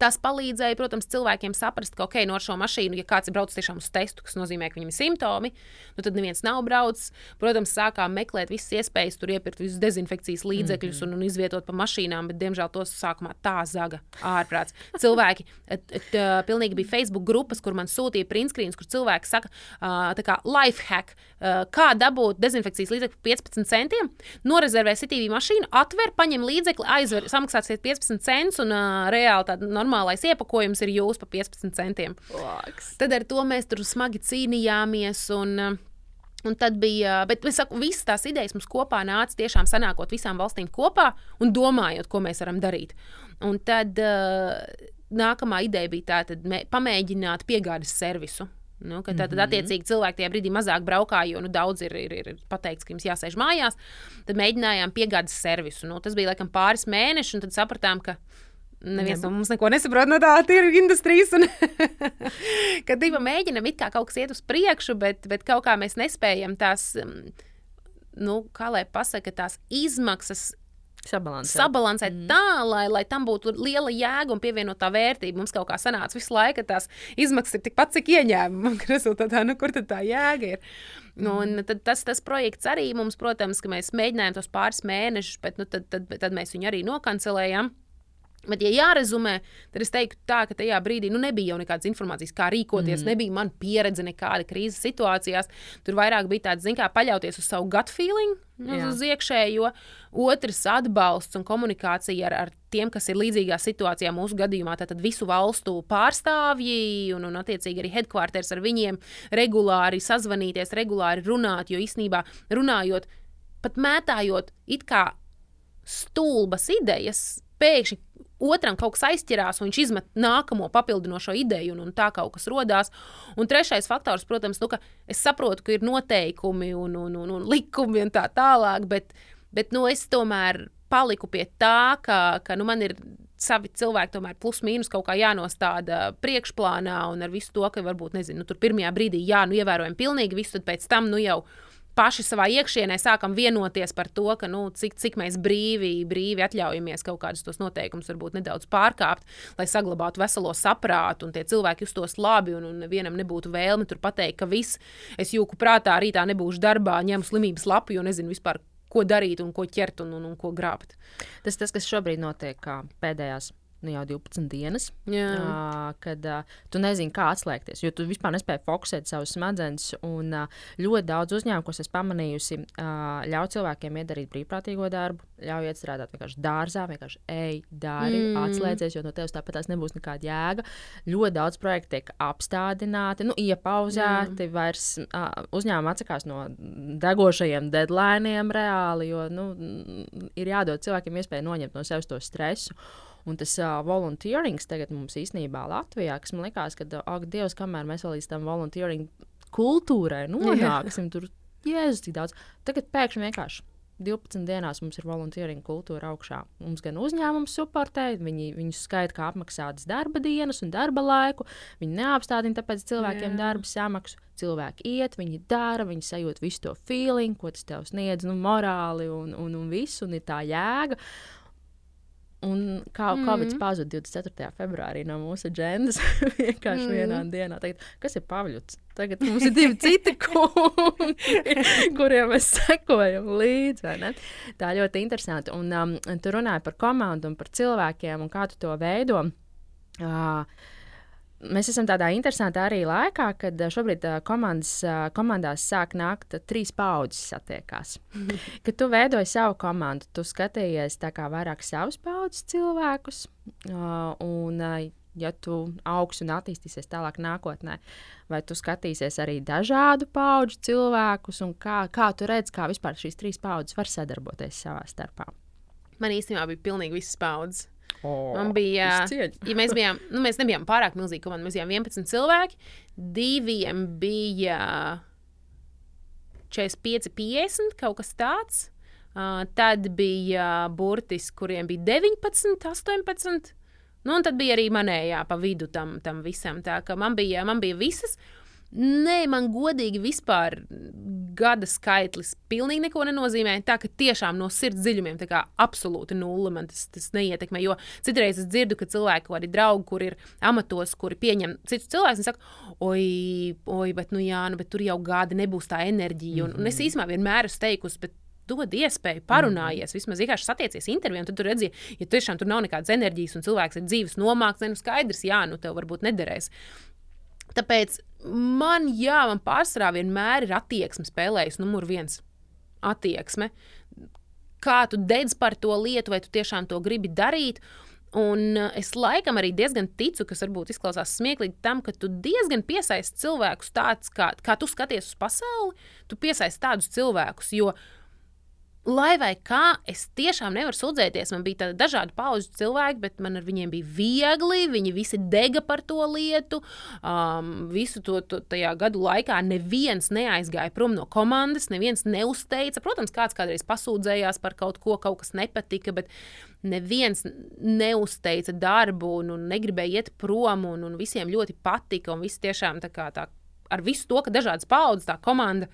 Tas palīdzēja, protams, cilvēkiem saprast, ka, ok, no šo mašīnu, ja kāds ir braucis tiešām uz testu, kas nozīmē, ka viņam ir simptomi, nu tad neviens nav braucis. Protams, sākām meklēt visas iespējas, tur iepirkt visus dezinfekcijas līdzekļus mm -hmm. un, un izvietot pa mašīnām, bet, diemžēl, tos sākumā tā zaga ārprāts. Cilvēki, et, et, et, pilnīgi bija Facebook grupas, kur man sūtīja printskrīns, kur cilvēki saka, tā kā life hack, kā dabūt dezinfekcijas līdzekļu 15 centiem, norezervē CTV mašīnu, atver, paņem līdzekli, aizver, samaksāsiet 15 centus un uh, reāli tāda normālais iepakojums ir jūs par 15 centiem. Laks. Tad ar to mēs tur smagi cīnījāmies. Un, Un tad bija, bet es saku, visas tās idejas mums kopā nāca tiešām sanākot visām valstīm kopā un domājot, ko mēs varam darīt. Un tad uh, nākamā ideja bija tā, tad mē, pamēģināt piegādes servisu. Nu, tad, tad, mhm. attiecīgi, cilvēki tajā brīdī mazāk braukā, jo nu, daudz ir, ir, ir pateikts, ka jums jāsēž mājās. Tad mēģinājām piegādes servisu. Nu, tas bija laikam pāris mēneši, un tad sapratām, ka Neviens no mums neko nesaprot no tā tirgus industrijas. Un, (laughs) kad divi mēģinam, it kā kaut kas iet uz priekšu, bet, bet kaut kā mēs nespējam tās, mm, nu, kā lai pasaka, tās izmaksas sabalansēt, sabalansēt mm. tā, lai, lai tam būtu liela jēga un pievienotā vērtība. Mums kaut kā sanāca visu laiku, ka tās izmaksas ir tikpat, cik ieņēmumi. (laughs) Rezultātā, nu, kur tad tā jēga ir? Mm. Un tad tas, tas projekts arī mums, protams, ka mēs mēģinājām tos pāris mēnešus, bet nu, tad, tad, tad mēs viņu arī nokancelējām. Bet, ja jārezumē, tad es teiktu, tā, ka tajā brīdī nu, nebija jau nekādas informācijas, kā rīkoties. Mm. Nebija man pieredze nekāda krīzes situācijās. Tur vairāk bija tāds, kā paļauties uz savu gut feeling, uz, uz iekšējo. Otrs atbalsts un komunikācija ar, ar tiem, kas ir līdzīgā situācijā mūsu gadījumā. Tad visu valstu pārstāvji un, un attiecīgi arī headquarters ar viņiem regulāri sazvanīties, regulāri runāt. Jo īsnībā runājot, pat mētājot it kā stulbas idejas, pēkšņi otram kaut kas aizķerās, un viņš izmet nākamo papildinošo ideju, un, un tā kaut kas radās. Un trešais faktors, protams, nu, ka es saprotu, ka ir noteikumi un, un, un, un likumi un tā tālāk, bet, bet nu, es tomēr paliku pie tā, ka, ka nu, man ir savi cilvēki tomēr plus mīnus kaut kā jānostāda priekšplānā un ar visu to, ka varbūt, nezinu, nu, tur pirmajā brīdī jā, nu ievērojam pilnīgi visu, tad pēc tam, nu jau paši savā iekšienē sākam vienoties par to, ka, nu, cik, cik mēs brīvi, brīvi atļaujamies kaut kādus tos noteikumus varbūt nedaudz pārkāpt, lai saglabātu veselo saprātu un tie cilvēki justos labi un, un vienam nebūtu vēlme tur pateikt, ka viss, es jūku prātā, rītā nebūšu darbā, ņemu slimības lapu, jo nezinu vispār, ko darīt un ko ķert un, un, un ko grābt. Tas tas, kas šobrīd notiek pēdējās nu, jau 12 dienas, uh, kad uh, tu nezini, kā atslēgties. Jo tu vispār nespēji fokusēt savus smadzenes. Un uh, ļoti daudz uzņēmumu, ko esmu pamanījusi, uh, ļauj cilvēkiem iedarīt brīvprātīgo darbu, ļauj iet strādāt vienkārši dārzā, vienkārši ej, dari, mm. atslēdzies, jo no tevis tāpat tās nebūs nekāda jēga. Ļoti daudz projektu tiek apstādināti, nu, iepauzēti, mm. vairs uh, uzņēmumi atsakās no degošajiem deadlineiem reāli, jo nu, ir jādod cilvēkiem iespēju noņemt no sevis to stresu. Un tas uh, volunteerings tagad mums īstenībā Latvijā, kas man likās, ka, ak, Dievs, kamēr mēs vēl līdz tam volunteering kultūrai nonāksim, tur jēzus tik daudz. Tagad pēkšņi vienkārši 12 dienās mums ir volunteering kultūra augšā. Mums gan uzņēmums supportē, viņi viņus skaita kā apmaksātas darba dienas un darba laiku. Viņi neapstādina tāpēc cilvēkiem Jā. darba samaksu. Cilvēki iet, viņi dara, viņi sajūt visu to feeling, ko tas tev sniedz, nu, morāli un, un, un visu, un ir tā jēga. Un kā mm. Covid pazuda 24. februārī no mūsu agendas, (laughs) vienkārši mm. vienā dienā. Tagad, kas ir Pāvils? Tagad mums ir divi citi (laughs) kungi, kuriem mēs sekojam līdzi. Tā ļoti interesanti. Un um, tu runāji par komandu un par cilvēkiem un kā tu to veido. Uh, Mēs esam tādā interesantā arī laikā, kad eh, šobrīd eh, komandas, eh, komandās sāk nākt trīs paudzes satiekās. (laughs) kad tu veidoji savu komandu, tu skatījies vairāk savus paudzes cilvēkus. Un, ja tu augsi un attīstīsies tālāk nākotnē, vai tu skatīsies arī dažādu pauģu cilvēkus, un kā, kā tu redz, kā vispār šīs trīs paudzes var sadarboties savā starpā? Man īstenībā bija pilnīgi visas paudzes. Oh, Man bija, ja mēs bijām, nu, mēs nebijām pārāk milzīgi komanda. Mēs bijām 11 cilvēki. Diviem bija 45, 50, kaut kas tāds. Uh, tad bija burtiski, kuriem bija 19, 18. Nu, un tad bija arī manējā pa vidu tam, tam visam. Tā kā man bija, man bija visas. Nē, man godīgi vispār gada skaitlis pilnīgi neko nenozīmē. Tā ka tiešām no sirds dziļumiem tā kā absolūti nulle man tas, tas neietekmē. Jo citreiz es dzirdu, ka cilvēki, kādi draugi, kur ir amatos, kuri pieņem citus cilvēkus, un saka, oi, oi, bet, nu, jā, nu, bet tur jau gadi nebūs tā enerģija. Un, un es īstenībā vienmēr esmu teikusi, dod iespēju parunājies, vismaz vienkārši satiecies intervijā, un tad tur redzi, ja tiešām tur nav nekādas enerģijas, un cilvēks ir dzīves nomākts, tad nu skaidrs, jā, nu tev varbūt nederēs. Tāpēc man, jā, man pārsvarā vienmēr ir attieksme spēlējusi numur viens. Attieksme. Kā tu dedz par to lietu, vai tu tiešām to gribi darīt. Un uh, es laikam arī diezgan ticu, kas varbūt izklausās smieklīgi, tam, ka tu diezgan piesaisti cilvēkus tādus, kā, kā tu skaties uz pasauli. Tu piesaisti tādus cilvēkus, jo uh, lai vai kā, es tiešām nevaru sūdzēties. Man bija dažādi pauģu cilvēki, bet man ar viņiem bija viegli. Viņi visi dega par to lietu. Um, visu to, to gadu laikā neviens neaizgāja prom no komandas, neviens neuzteica. Protams, kāds kādreiz pasūdzējās par kaut ko, kaut kas nepatika, bet neviens neuzteica darbu un, un negribēja iet prom. Un, un visiem ļoti patika. Un visi tiešām tā kā tā, ar visu to, ka dažādas paudzes tā komanda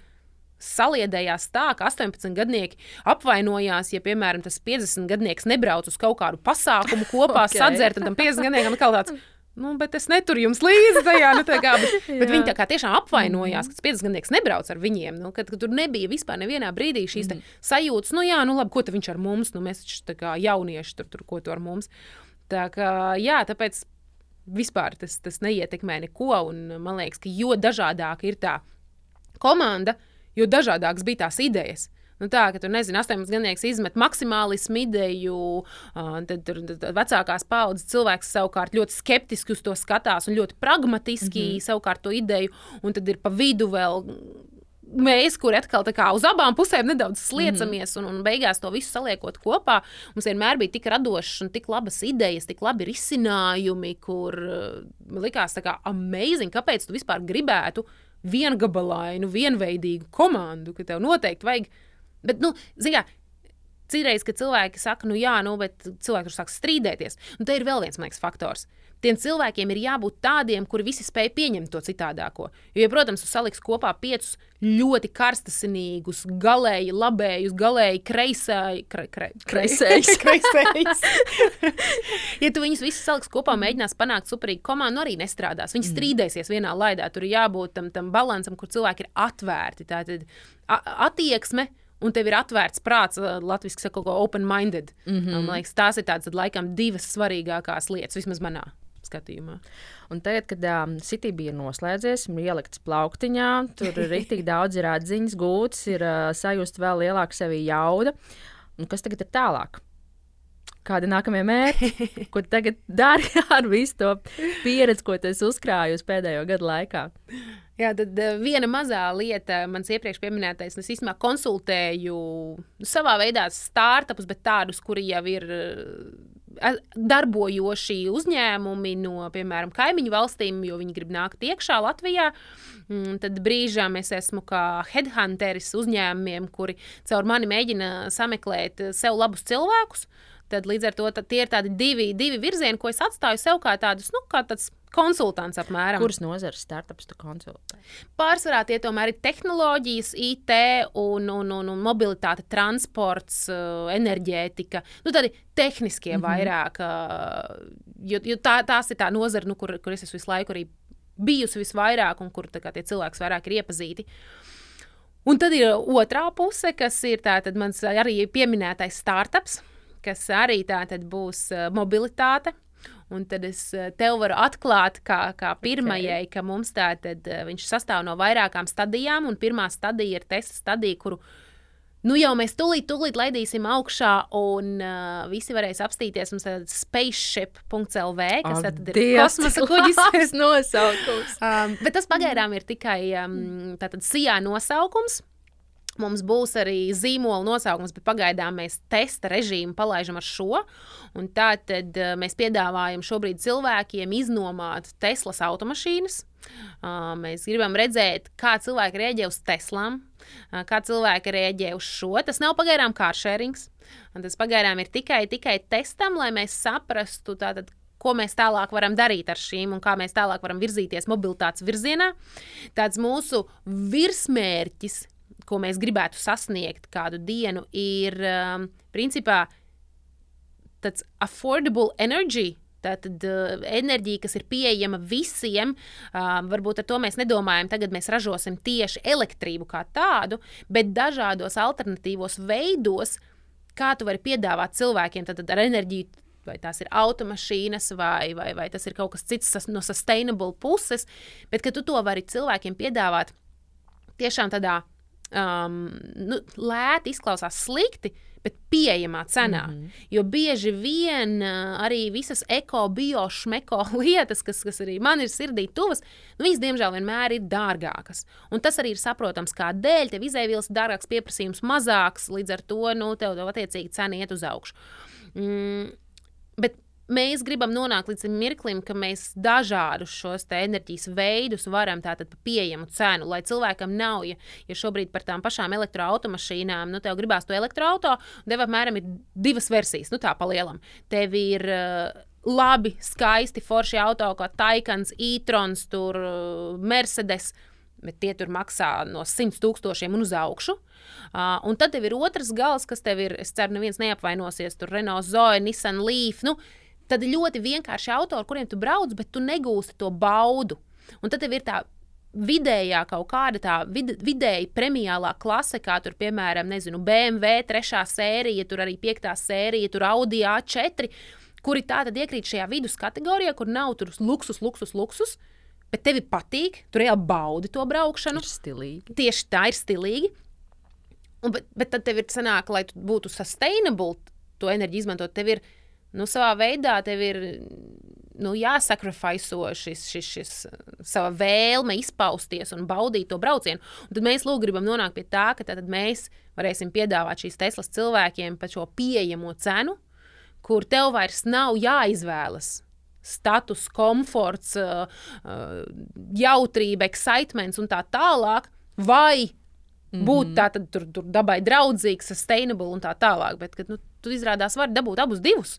saliedējās tā, ka 18 gadnieki apvainojās, ja, piemēram, tas 50 gadnieks nebrauc uz kaut kādu pasākumu kopā (laughs) okay. sadzert, tad tam 50 gadniekam atkal tāds. Nu, bet es neturu jums līdzi tajā. Nu, kā, bet, (laughs) bet viņi tā kā tiešām apvainojās, ka tas 50 gadnieks nebrauc ar viņiem. Nu, kad, kad tur nebija vispār nevienā brīdī šīs mm. sajūtas, nu jā, nu labi, ko viņš ar mums, nu mēs taču jaunieši tur, tur ko tu ar mums. Tā kā, jā, tāpēc vispār tas, tas neietekmē neko. Un man liekas, ka jo dažādāka ir tā komanda, uh, jo dažādākas bija tās idejas. Nu tā, ka tur, nezinu, 18 gadnieks izmet maksimālismu ideju, tad tur vecākās paudzes cilvēks savukārt ļoti skeptiski uz to skatās un ļoti pragmatiski mm -hmm. savukārt to ideju, un tad ir pa vidu vēl mēs, kur atkal uz abām pusēm nedaudz sliecamies, mm un, un beigās to visu saliekot kopā, mums vienmēr bija tik radošas un tik labas idejas, tik labi risinājumi, kur likās kā amazing, kāpēc tu vispār gribētu viengabalainu, vienveidīgu komandu, ka tev noteikti vajag. Bet, nu, zinām, citreiz, kad cilvēki saka, nu jā, nu, bet cilvēki tur sāk strīdēties, un te ir vēl viens, man liekas, faktors. Tiem cilvēkiem ir jābūt tādiem, kuri visi spēj pieņemt to citādāko. Jo, ja, protams, tu saliksi kopā piecus ļoti karstasinīgus, galēji labējus, galēji kreisēji, kre, kre, kreisējus. (laughs) kreisējus. (laughs) ja tu viņus visus saliksi kopā, mēģinās panākt superīgu komandu, arī nestrādās. Viņi mm. strīdēsies vienā laidā. Tur ir jābūt tam, tam balansam, kur cilvēki ir atvērti. Tātad attieksme un tev ir atvērts prāts, latviešu sakot, open-minded. Mm -hmm. Man liekas, tās ir tādas, laikam, divas svarīgākās lietas, vismaz manā skatījumā. Un tagad, kad um, City bija noslēdzies, ir ielikts plauktiņā, tur ir (laughs) rīktīgi daudz ir atziņas gūtas, ir uh, sajust vēl lielāku sevi jauda. Un kas tagad ir tālāk? Kādi nākamie mērķi? (laughs) Ko tagad dari ar visu to pieredzi, ko tu esi uzkrājusi pēdējo gadu laikā? Jā, tad viena mazā lieta, mans iepriekš minētais, es īstenībā konsultēju savā veidā startupus, bet tādus, kuri jau ir darbojoši uzņēmumi no, piemēram, kaimiņu valstīm, jo viņi grib nākt iekšā Latvijā. Mm, tad brīžām es esmu kā headhunteris uzņēmumiem, kuri caur mani mēģina sameklēt sev labus cilvēkus. Tad līdz ar to tie ir tādi divi, divi virzieni, ko es atstāju sev kā tādus, nu, kā tāds konsultants apmēram. Kuras nozares startups tu konsultē? Pārsvarā tie tomēr ir tehnoloģijas, IT un, un, un, un mobilitāte, transports, uh, enerģētika. Nu, tādi tehniskie mm -hmm. vairāk, uh, jo, jo tā, tās ir tā nozara, nu, kur, kur es esmu visu laiku arī bijusi visvairāk un kur kā, tie cilvēki vairāk ir iepazīti. Un tad ir otrā puse, kas ir tātad mans arī pieminētais startups, kas arī būs uh, mobilitāte Un tad es eh, tev varu atklāt, kā, kā pirmajai, okay. ka mums tā tad eh, viņš sastāv no vairākām stadijām, un pirmā stadija ir testa stadija, kuru nu jau mēs tūlīt, tūlīt laidīsim augšā, un uh, visi varēs apstīties. Mums ir spaceship.lv, kas oh, tad ir kosmosa kuģis. (laughs) nosaukums. um, bet tas pagaidām ir tikai um, tātad sijā nosaukums. Mums būs arī zīmola nosaukums, bet pagaidām mēs testa režīmu palaidām ar šo. Tātad uh, mēs piedāvājam šobrīd cilvēkiem iznomāt Teslas automašīnas. Mēs gribam redzēt, kā cilvēki rēģē uz Teslām, kā cilvēki rēģē uz šo. Tas nav pagaidām kāršērings. Tas pagaidām ir tikai, tikai testam, lai mēs saprastu, tātad, ko mēs tālāk varam darīt ar šīm un kā mēs tālāk varam virzīties mobilitātes virzienā. Tāds mūsu virsmērķis ko mēs gribētu sasniegt kādu dienu, ir um, principā tāds affordable energy. Tātad uh, enerģija, kas ir pieejama visiem, uh, varbūt ar to mēs nedomājam. Tagad mēs ražosim tieši elektrību kā tādu, bet dažādos alternatīvos veidos, kā tu vari piedāvāt cilvēkiem tad, tad ar enerģiju. Vai tās ir automašīnas, vai, vai, vai tas ir kaut kas cits no sustainable puses, bet ka tu to vari cilvēkiem piedāvāt tiešām tādā um, nu, lēti izklausās slikti, bet pieejamā cenā. Mm -hmm. Jo bieži vien uh, arī visas eko, bio, šmeko (laughs) lietas, kas, kas arī man ir sirdī tuvas, nu, viņas diemžēl vienmēr ir dārgākas. Un tas arī ir saprotams, kādēļ tev izēvielas dārgāks, pieprasījums mazāks, līdz ar to nu, tev, tev attiecīgi cena iet uz augšu. Mm, bet mēs gribam nonākt līdz mirklim, ka mēs dažādus šos enerģijas veidus varam tātad par pieejamu cenu, lai cilvēkam nav, ja, ja šobrīd par tām pašām elektroautomašīnām, nu, tev gribās to elektroauto, tev apmēram ir divas versijas, nu, tā pa lielam. Tev ir uh, labi, skaisti, forši auto, kā Taikans, e-trons, tur uh, Mercedes. Bet tie tur maksā no 100 tūkstošiem un uz augšu. Uh, un tad tev ir otrs gals, kas tev ir, es ceru, neviens neapvainosies. Tur Renault Zoe, Nissan Leaf. Nu, uh, tad ļoti vienkārši autori, kuriem tu brauc, bet tu negūsti to baudu. Un tad tev ir tā vidējā kaut kāda tā vid, vidēji premiālā klase, kā tur, piemēram, nezinu, BMW 3. sērija, tur arī 5. sērija, tur Audi A4, kuri tā tad iekrīt šajā vidus kategorijā, kur nav tur luksus, luksus, luksus. Bet tev patīk, tu reāli baudi to braukšanu. Ir stilīgi. Tieši tā ir stilīgi. Un, bet, bet tad tev ir sanāk, lai tu būtu sustainable, to enerģiju izmantot. Tev ir nu, savā veidā tev ir nu, jāsakrifaiso šis, šis, šis sava vēlme izpausties un baudīt to braucienu. Un tad mēs lūk, gribam nonākt pie tā, ka mēs varēsim piedāvāt šīs Teslas cilvēkiem par šo pieejamo cenu, kur tev vairs nav jāizvēlas. Status, komforts, jautrība, excitements un tā tālāk, vai būt mm -hmm. tā, tad tur, tur dabai draudzīgs, sustainable un tā tālāk. Bet, kad, nu, tu izrādās vari dabūt abus divus.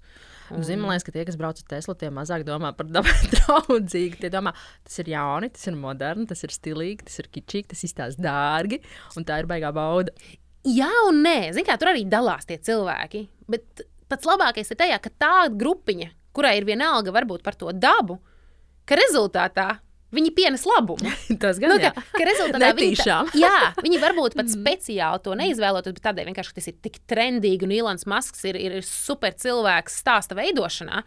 Un... Zinu, man liekas, ka tie, kas brauc ar Teslu, tie mazāk domā par (laughs) dabai draudzīgu. Tie domā, tas ir jauni, tas ir moderni, tas ir stilīgi, tas ir kičīgi, tas izstāsta dārgi, un tā ir baigā bauda. Jā, un nē, Zini, kā tur arī dalās tie cilvēki. Bet pats labākais ir tajā, ka tā grupiņa, kurai ir vienalga varbūt par to dabu, ka rezultātā Viņi pienes labumu. (laughs) Tas gan nu, ka, ka rezultātā viņi, tā, (laughs) jā, viņi varbūt pat mm. speciāli to neizvēloties, bet tādēļ vienkārši tas ir tik trendīgi un Ilons Masks ir, ir super cilvēks stāsta veidošanā.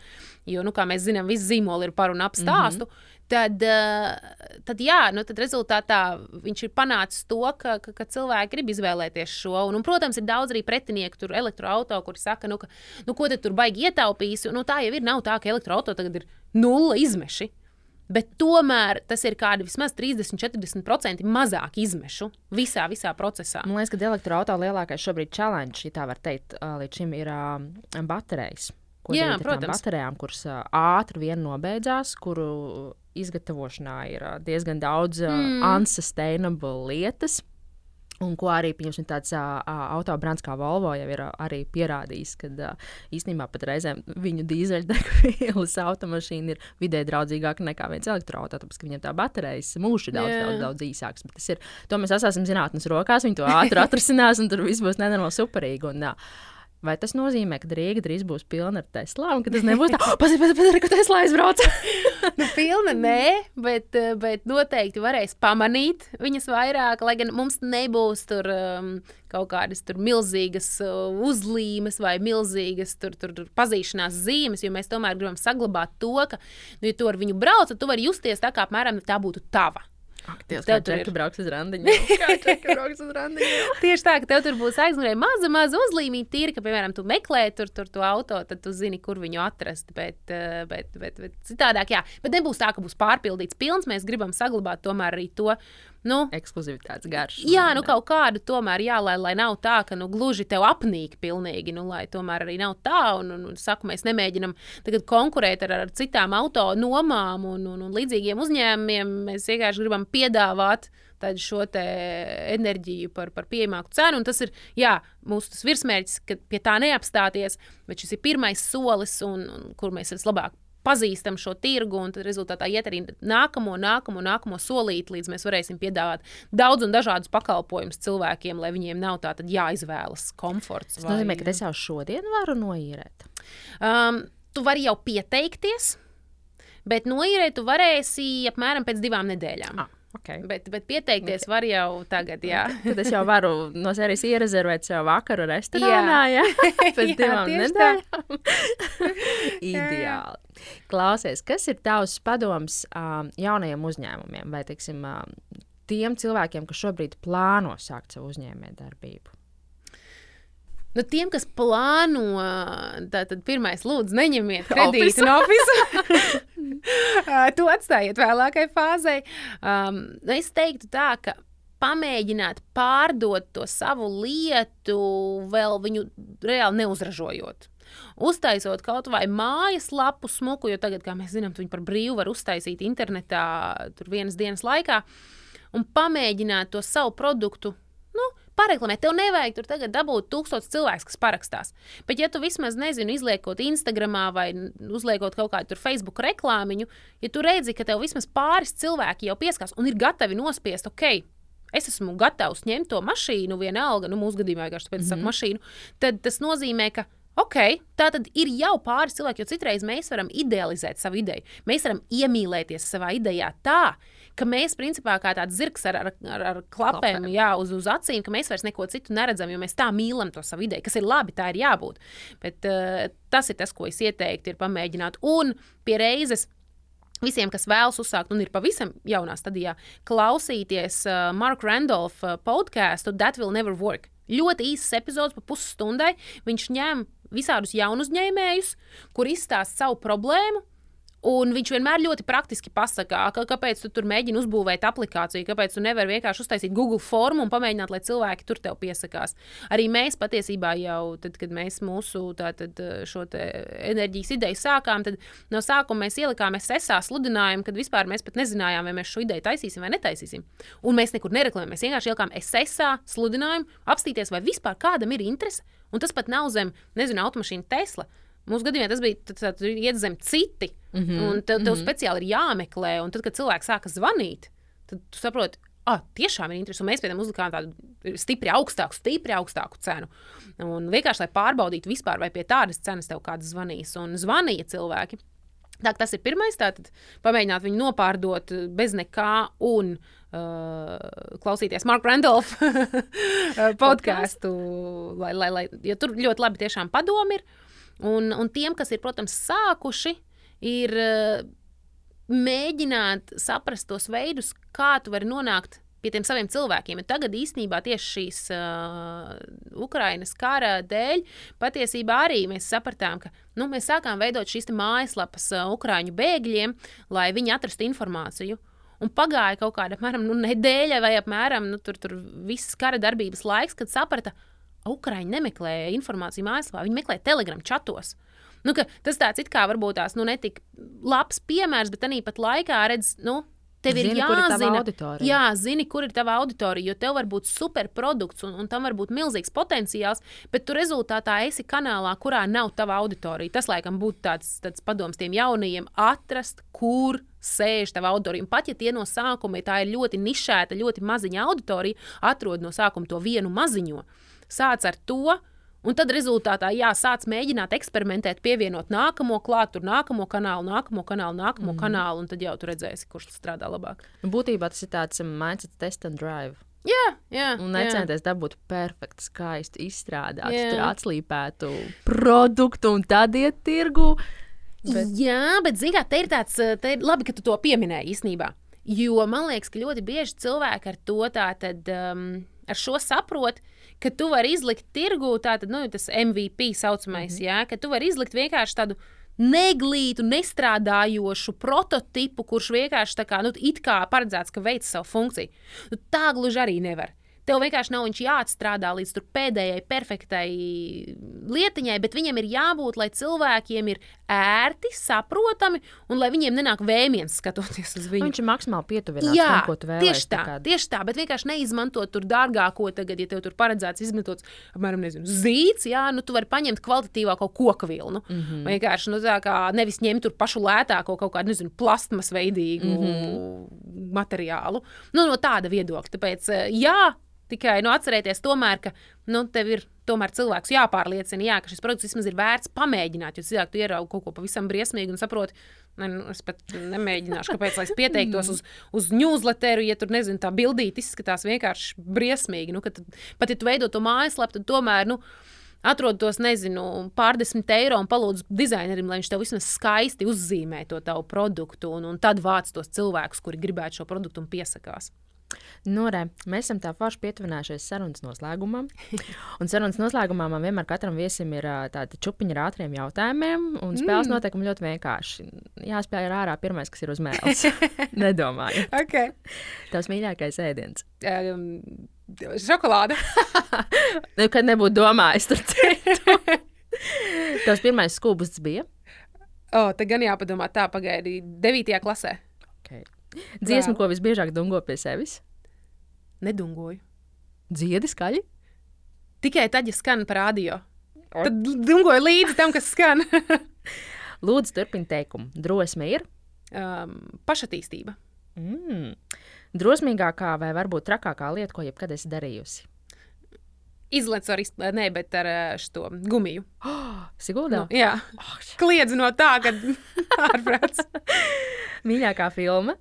Jo, nu, kā mēs zinām, visi zīmoli ir par un ap stāstu. Mm -hmm. Tad, uh, tad, jā, nu, tad rezultātā viņš ir panācis to, ka, ka, ka cilvēki grib izvēlēties šo. Un, un, protams, ir daudz arī pretinieku, tur elektroautorātu, kuri saka, nu, ka, nu, ko tur baigi ietaupīs. Nu, tā jau ir. Nav tā, ka elektroautorāta tagad ir nulle izmeši. Bet tomēr tas ir kādi vismaz 30-40% mazāk izmešu visā, visā procesā. Man liekas, ka elektroautorāta lielākais šobrīd challenge, ja tā var teikt, līdz šim ir uh, baterijas. Jā, protams. Baterijām, kuras uh, ātri vien nobeidzās, kuru izgatavošanā ir uh, diezgan daudz mm. unsustainable lietas. Un ko arī tāds uh, autobrands kā Volvo jau ir uh, arī pierādījis, ka uh, īstenībā pat reizēm viņu dīzeļdegvielas (laughs) automašīna ir vidē draudzīgāka nekā viens elektroautorāts, tāpēc ka viņam tā baterijas mūžs ir daudz, yeah. daudz, daudz īsāks. Bet tas ir, to mēs esam zinātnes rokās, viņi to ātri (laughs) atrisinās un tur viss būs nenormāli superīgi. Un, uh, Vai tas nozīmē, ka Rīga drīz būs pilna ar Teslām, un ka tas nebūs tā, pats, pats, pats, ka Tesla aizbrauc? nu, pilna nē, bet, bet noteikti varēs pamanīt viņas vairāk, lai gan mums nebūs tur um, kaut kādas tur milzīgas uh, uzlīmes vai milzīgas tur, tur, tur pazīšanās zīmes, jo mēs tomēr gribam saglabāt to, ka, nu, ja tu ar viņu brauc, tad tu vari justies tā, kā apmēram tā būtu tava. Dievs, tev tur ir (laughs) brauks uz randiņu. Tieši tā, ka tev tur būs aizmugurē maza, maza uzlīmīta, tīra, ka, piemēram, tu meklē tur, tur to auto, tad tu zini, kur viņu atrast. Bet, eh, bet, bet, bet citādāk, jā. Bet nebūs tā, ka būs pārpildīts pilns. Mēs gribam saglabāt tomēr arī to nu, ekskluzivitātes garš. Jā, nu kaut kādu tomēr, jā, lai, lai nav tā, ka nu, gluži tev apnīk pilnīgi, nu, lai tomēr arī nav tā. Un, un, un saku, mēs nemēģinam tagad konkurēt ar, ar citām auto nomām un, un, un līdzīgiem uzņēmumiem. Mēs vienkārši gribam piedāvāt tādu šo enerģiju par, par pieejamāku cenu. Un tas ir jā, mūsu virsmērķis, ka pie tā neapstāties, bet šis ir pirmais solis, un, un kur mēs vislabāk pazīstam šo tirgu, un tad rezultātā iet arī nākamo, nākamo, nākamo solīti, līdz mēs varēsim piedāvāt daudz un dažādus pakalpojumus cilvēkiem, lai viņiem nav tā jāizvēlas komforts. Tas vai... nozīmē, ka es jau šodien varu noīrēt. Um, tu vari jau pieteikties, bet noīrēt tu varēsi apmēram pēc divām nedēļām. Ah. Okay. Bet, bet pieteikties okay. var jau tagad, jā. (laughs) Tad es jau varu no serijas ierezervēt sev vakaru restorānā, jā. jā. (laughs) (laughs) Pēc jā, divām nedēļām. Ideāli. Klausies, kas ir tavs padoms um, jaunajiem uzņēmumiem vai, teiksim, um, tiem cilvēkiem, kas šobrīd plāno sākt savu uzņēmējdarbību? Nu, tiem, kas plāno, tad pirmais, lūdzu, neņemiet (laughs) kredītu no oficiāla. (laughs) (laughs) to atstājiet vēlākai fāzei. Um, es teiktu tā, ka pamēģināt pārdot to savu lietu, vēl viņu reāli neuzražojot. Uztaisot kaut vai mājaslapu smuku, jo tagad, kā mēs zinām, viņi par brīvu var uztaisīt internetā vienas dienas laikā, un pamēģināt to savu produktu nu, pareklamēt. Tev nevajag tur tagad dabūt tūkstotis cilvēku, kas parakstās. Bet, ja tu vismaz nezini, izliekot Instagram vai uzliekot kaut kādu Facebook reklāmiņu, ja tu redzi, ka tev vismaz pāris cilvēki jau pieskās un ir gatavi nospiest, ok. Es esmu gatavs ņemt to mašīnu, vienalga, nu, mūsu gadījumā vienkārši tāpēc, mm -hmm. saku mhm. mašīnu. Tad tas nozīmē, ka Ok, tā tad ir jau pāris cilvēki, jo citreiz mēs varam idealizēt savu ideju. Mēs varam iemīlēties savā idejā tā, ka mēs principā kā tāds zirgs ar, ar, ar, ar klapēm jā, uz, uz acīm, ka mēs vairs neko citu neredzam, jo mēs tā mīlam to savu ideju, kas ir labi, tā ir jābūt. Bet uh, tas ir tas, ko es ieteiktu, ir pamēģināt. Un pie reizes Visiem, kas vēlas uzsākt un ir pavisam jaunā stadijā, klausīties uh, Marka Randolfa uh, podkāstu That Will Never Work. Ļoti īsts epizodes, pa pusstundai. Viņš ņem visādus jaunus uzņēmējus, kur izstāsta savu problēmu, Un viņš vienmēr ļoti praktiski pasakā, ka, kāpēc tu tur mēģini uzbūvēt aplikāciju, kāpēc tu nevari vienkārši uztaisīt Google formu un pamēģināt, lai cilvēki tur tev piesakās. Arī mēs patiesībā jau, tad, kad mēs mūsu tātad, šo enerģijas ideju sākām, tad no sākuma mēs ielikām SSA sludinājumu, kad vispār mēs pat nezinājām, vai mēs šo ideju taisīsim vai netaisīsim. Un mēs nekur nereklamējam, mēs vienkārši ielikām SSA sludinājumu, apstīties, vai vispār kādam ir interese. Un tas pat nav zem, nezinu, automašīna Tesla. Mūsu gadījumā tas bija tāds, tāds iet zem citi. Mm -hmm. Un tev, tev mm -hmm. speciāli ir jāmeklē. Un tad, kad cilvēks sāka zvanīt, tad tu saproti, ah, tiešām ir interesanti. Mēs pie tam uzlikām tādu stipri augstāku, stipri augstāku cenu. Un vienkārši, lai pārbaudītu vispār, vai pie tādas cenas tev kāds zvanīs. Un zvanīja cilvēki. Tā, tas ir pirmais. Tātad pamēģināt viņu nopārdot bez nekā un uh, klausīties Marka Randolfa (laughs) podkāstu. lai, lai, lai, jo tur ļoti labi tiešām padomi ir. Un, un tiem, kas ir, protams, sākuši, ir uh, mēģināt saprast tos veidus, kā tu vari nonākt pie tiem saviem cilvēkiem. Un tagad īstenībā tieši šīs uh, Ukrainas kara dēļ patiesībā arī mēs sapratām, ka nu, mēs sākām veidot šīs mājaslapas uh, Ukrāņu bēgļiem, lai viņi atrastu informāciju. Un pagāja kaut kāda apmēram, nu, nedēļa vai apmēram nu, tur, tur visas kara darbības laiks, kad saprata, ka Ukrāņi nemeklē informāciju mājaslapā, viņi meklē telegram chatos. Nu, tas tāds it kā varbūt tās nu, netik labs piemērs, bet arī pat laikā redz, nu, Tev zini, ir jāzina, ir jā, zini, kur ir tava auditorija, jo tev var būt superprodukts un, un tam var būt milzīgs potenciāls, bet tu rezultātā esi kanālā, kurā nav tava auditorija. Tas, laikam, būtu tāds, tāds padoms tiem jaunajiem - atrast, kur sēž tava auditorija. Un pat ja tie no sākuma tā ir ļoti nišēta, ļoti maziņa auditorija, atrod no sākuma to vienu maziņo sāc ar to. Un tad rezultātā, jā, sāc mēģināt eksperimentēt, pievienot nākamo klātu, nākamo kanālu, nākamo kanālu, nākamo mm. kanālu, un tad jau tur redzēsi, kurš strādā labāk. Nu, būtībā tas ir tāds um, mindset test and drive. Jā, jā. Un necenties dabūt perfektu, skaistu, izstrādātu, atslīpētu produktu un tad iet tirgu. Bet... Jā, bet zini, kā te ir tāds, te ir labi, ka tu to pieminēji īstenībā. Jo man liekas, ka ļoti bieži cilvēki ar to tā tad. Um, ar šo saprot, ka tu vari izlikt tirgū tādu, nu, tas MVP saucamais, mm -hmm. jā, ka tu vari izlikt vienkārši tādu neglītu, nestrādājošu prototipu, kurš vienkārši tā kā, nu, kā paredzēts, ka veic savu funkciju. Nu, tā gluži arī nevar. Tev vienkārši nav jāatstrādā līdz pēdējai perfektai lietiņai, bet viņam ir jābūt, lai cilvēkiem ir ērti, saprotami un lai viņiem nenāk vēmiens skatoties uz viņu. Viņš ir maksimāli pietuvināts tam, ko tu vēlējies. Tieši tā, tā tieši tā, bet vienkārši neizmantot tur dārgāko, tagad, ja tev tur paredzēts izmantot, apmēram, nezinu, zīts, jā, nu tu vari paņemt kvalitatīvāko koku vilnu. Mm -hmm. Vienkārši, nu tā kā nevis ņemt tur pašu lētāko kaut kādu, nezinu, plastmas veidīgu mm -hmm. materiālu. Nu, no tāda viedokļa. Tāpēc, jā, Tikai nu, atcerieties, tomēr, ka nu, tev ir tomēr cilvēks jāpārliecina, jā, ka šis produkts vismaz ir vērts pamēģināt. Jo cilvēki tu ieraugi kaut ko pavisam briesmīgu un saproti, nu, es pat nemēģināšu, kāpēc es pieteiktos uz, uz newsletteru, ja tur nezinu, tā bildīte izskatās vienkārši briesmīgi. Nu, tad, pat ja tu veido to mājaslapu, tad tomēr. Nu, Atrod tos, nezinu, pārdesmit eiro un palūdzu dizainerim, lai viņš tev vismaz skaisti uzzīmē to tavu produktu, un, un tad vāc tos cilvēkus, kuri gribētu šo produktu un piesakās. Nu, re, mēs esam tā forši pietuvinājušies sarunas noslēgumam. (laughs) Un sarunas noslēgumā man vienmēr katram viesim ir tāda čupiņa ar ātriem jautājumiem. Un spēles mm. noteikumi ļoti vienkārši. Jāspēj ar ārā pirmais, kas ir uz mēles. (laughs) Nedomāju. Okay. Tavs mīļākais ēdiens. Um, šokolāde. (laughs) nu, kad nebūtu domājis, tur citu. Tavs pirmais skūpsts bija? O, oh, te gan jāpadomā tā, pagaidi, 9. klasē. Okay. Dziesmu, Vēl. ko visbiežāk dungo pie sevis? Nedungoju. Dziedi skaļi? Tikai tad, ja skan par radio. Tad dungoju līdzi tam, kas skan. (laughs) Lūdzu, turpiniet teikumu. Drosme ir? Um, pašattīstība. Mm. Drosmīgākā vai varbūt trakākā lieta, ko jebkad esi darījusi? Izlec ar, ne, bet ar šo gumiju. Oh, (gasps) Siguldā? Nu, jā, oh, kliedz no tā, ka (laughs) ārprāts. (laughs) Mīļākā filma?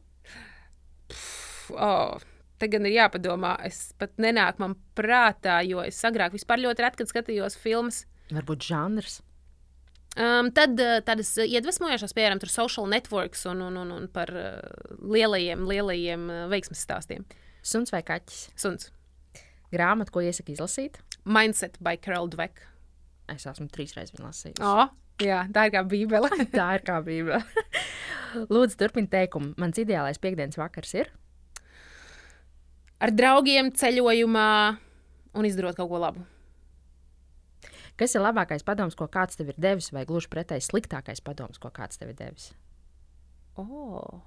Oh, te gan ir jāpadomā. Es pat nenāku man prātā, jo es agrāk vispār ļoti reti, skatījos filmas. Varbūt žanrs. Um, tad uh, tādas iedvesmojošas, piemēram, social networks un, un, un, un par uh, lielajiem, lielajiem uh, veiksmes stāstiem. Suns vai kaķis? Suns. Grāmata, ko iesaka izlasīt? Mindset by Carol Dweck. Es esmu trīs reizes lasījis. Oh, jā, tā ir kā bībele. (laughs) tā ir kā bībele. Lūdzu, turpiniet teikumu. Mans ideālais piekdienas vakars ir? Ar draugiem ceļojumā un izdarot kaut ko labu. Kas ir labākais padoms, ko kāds tev ir devis, vai gluži pretēji sliktākais padoms, ko kāds tev ir devis? Oh.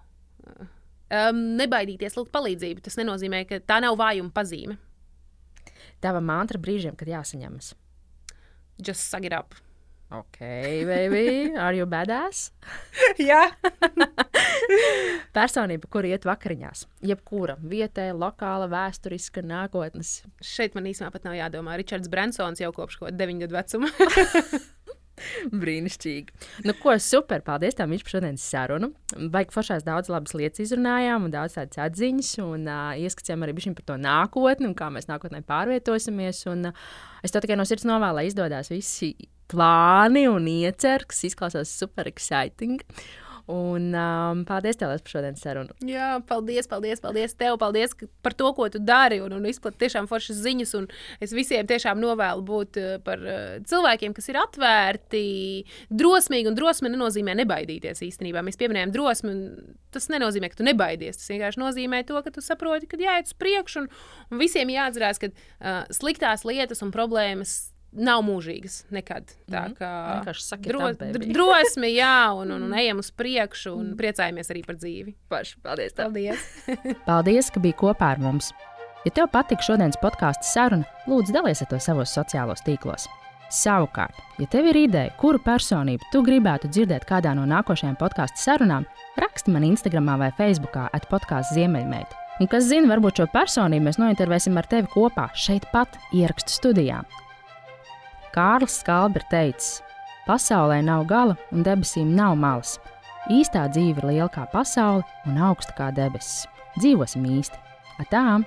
Um, nebaidīties lūgt palīdzību. Tas nenozīmē, ka tā nav vājuma pazīme. Tava mantra brīžiem, kad jāsaņemas. Just up. Ok, baby, are you badass? (laughs) Jā. (laughs) Personība, kur iet vakariņās. Jebkura vietēja, lokāla, vēsturiska, nākotnes. Šeit man īstenībā pat nav jādomā. Ričards Bransons jau kopš 9 gadu vecuma. (laughs) Brīnišķīgi. Nu, ko super, paldies tev par šodienas sarunu. Baigi foršās daudz labas lietas izrunājām, un daudz tādas atziņas, un uh, ieskicējām arī par to nākotni, un kā mēs nākotnē pārvietosimies. Un, uh, es to tikai no sirds novēlu, lai izdodas visi plāni un iecer, kas izklausās super exciting. Un um, paldies tev par šodienas sarunu. Jā, paldies, paldies, paldies tev paldies par to, ko tu dari un, un izplatīji tiešām foršas ziņas. Es visiem tiešām novēlu būt uh, par uh, cilvēkiem, kas ir atvērti, drosmīgi. Un drosme nenozīmē nebaidīties īstenībā. Mēs pieminējam drosmi, un tas nenozīmē, ka tu nebaidies. Tas vienkārši nozīmē to, ka tu saproti, ka jāiet uz priekšu un, un visiem jāatcerās, ka uh, sliktās lietas un problēmas nav mūžīgas nekad. Tā mhm. kā vienkārši dro, dr drosmi, jā, un, un, un ejam uz priekšu un mhm. priecājamies arī par dzīvi. Paši, paldies! Tev. Paldies! (laughs) paldies, ka biji kopā ar mums! Ja tev patika šodienas podkāstu saruna, lūdzu, dalies ar to savos sociālos tīklos. Savukārt, ja tev ir ideja, kuru personību tu gribētu dzirdēt kādā no nākošajām podkāstu sarunām, raksti man Instagram vai Facebook atpodkāstu Ziemeļmeita. Un kas zina, varbūt šo personību mēs nointervēsim ar tevi kopā šeit pat ierakstu studijā. Kārlis Skalbi ir teicis: Pasaulē nav gala un debesīm nav malas. Īstā dzīve ir liela kā pasaule un augsta kā debesis. Dzīvosim īsti! Atām!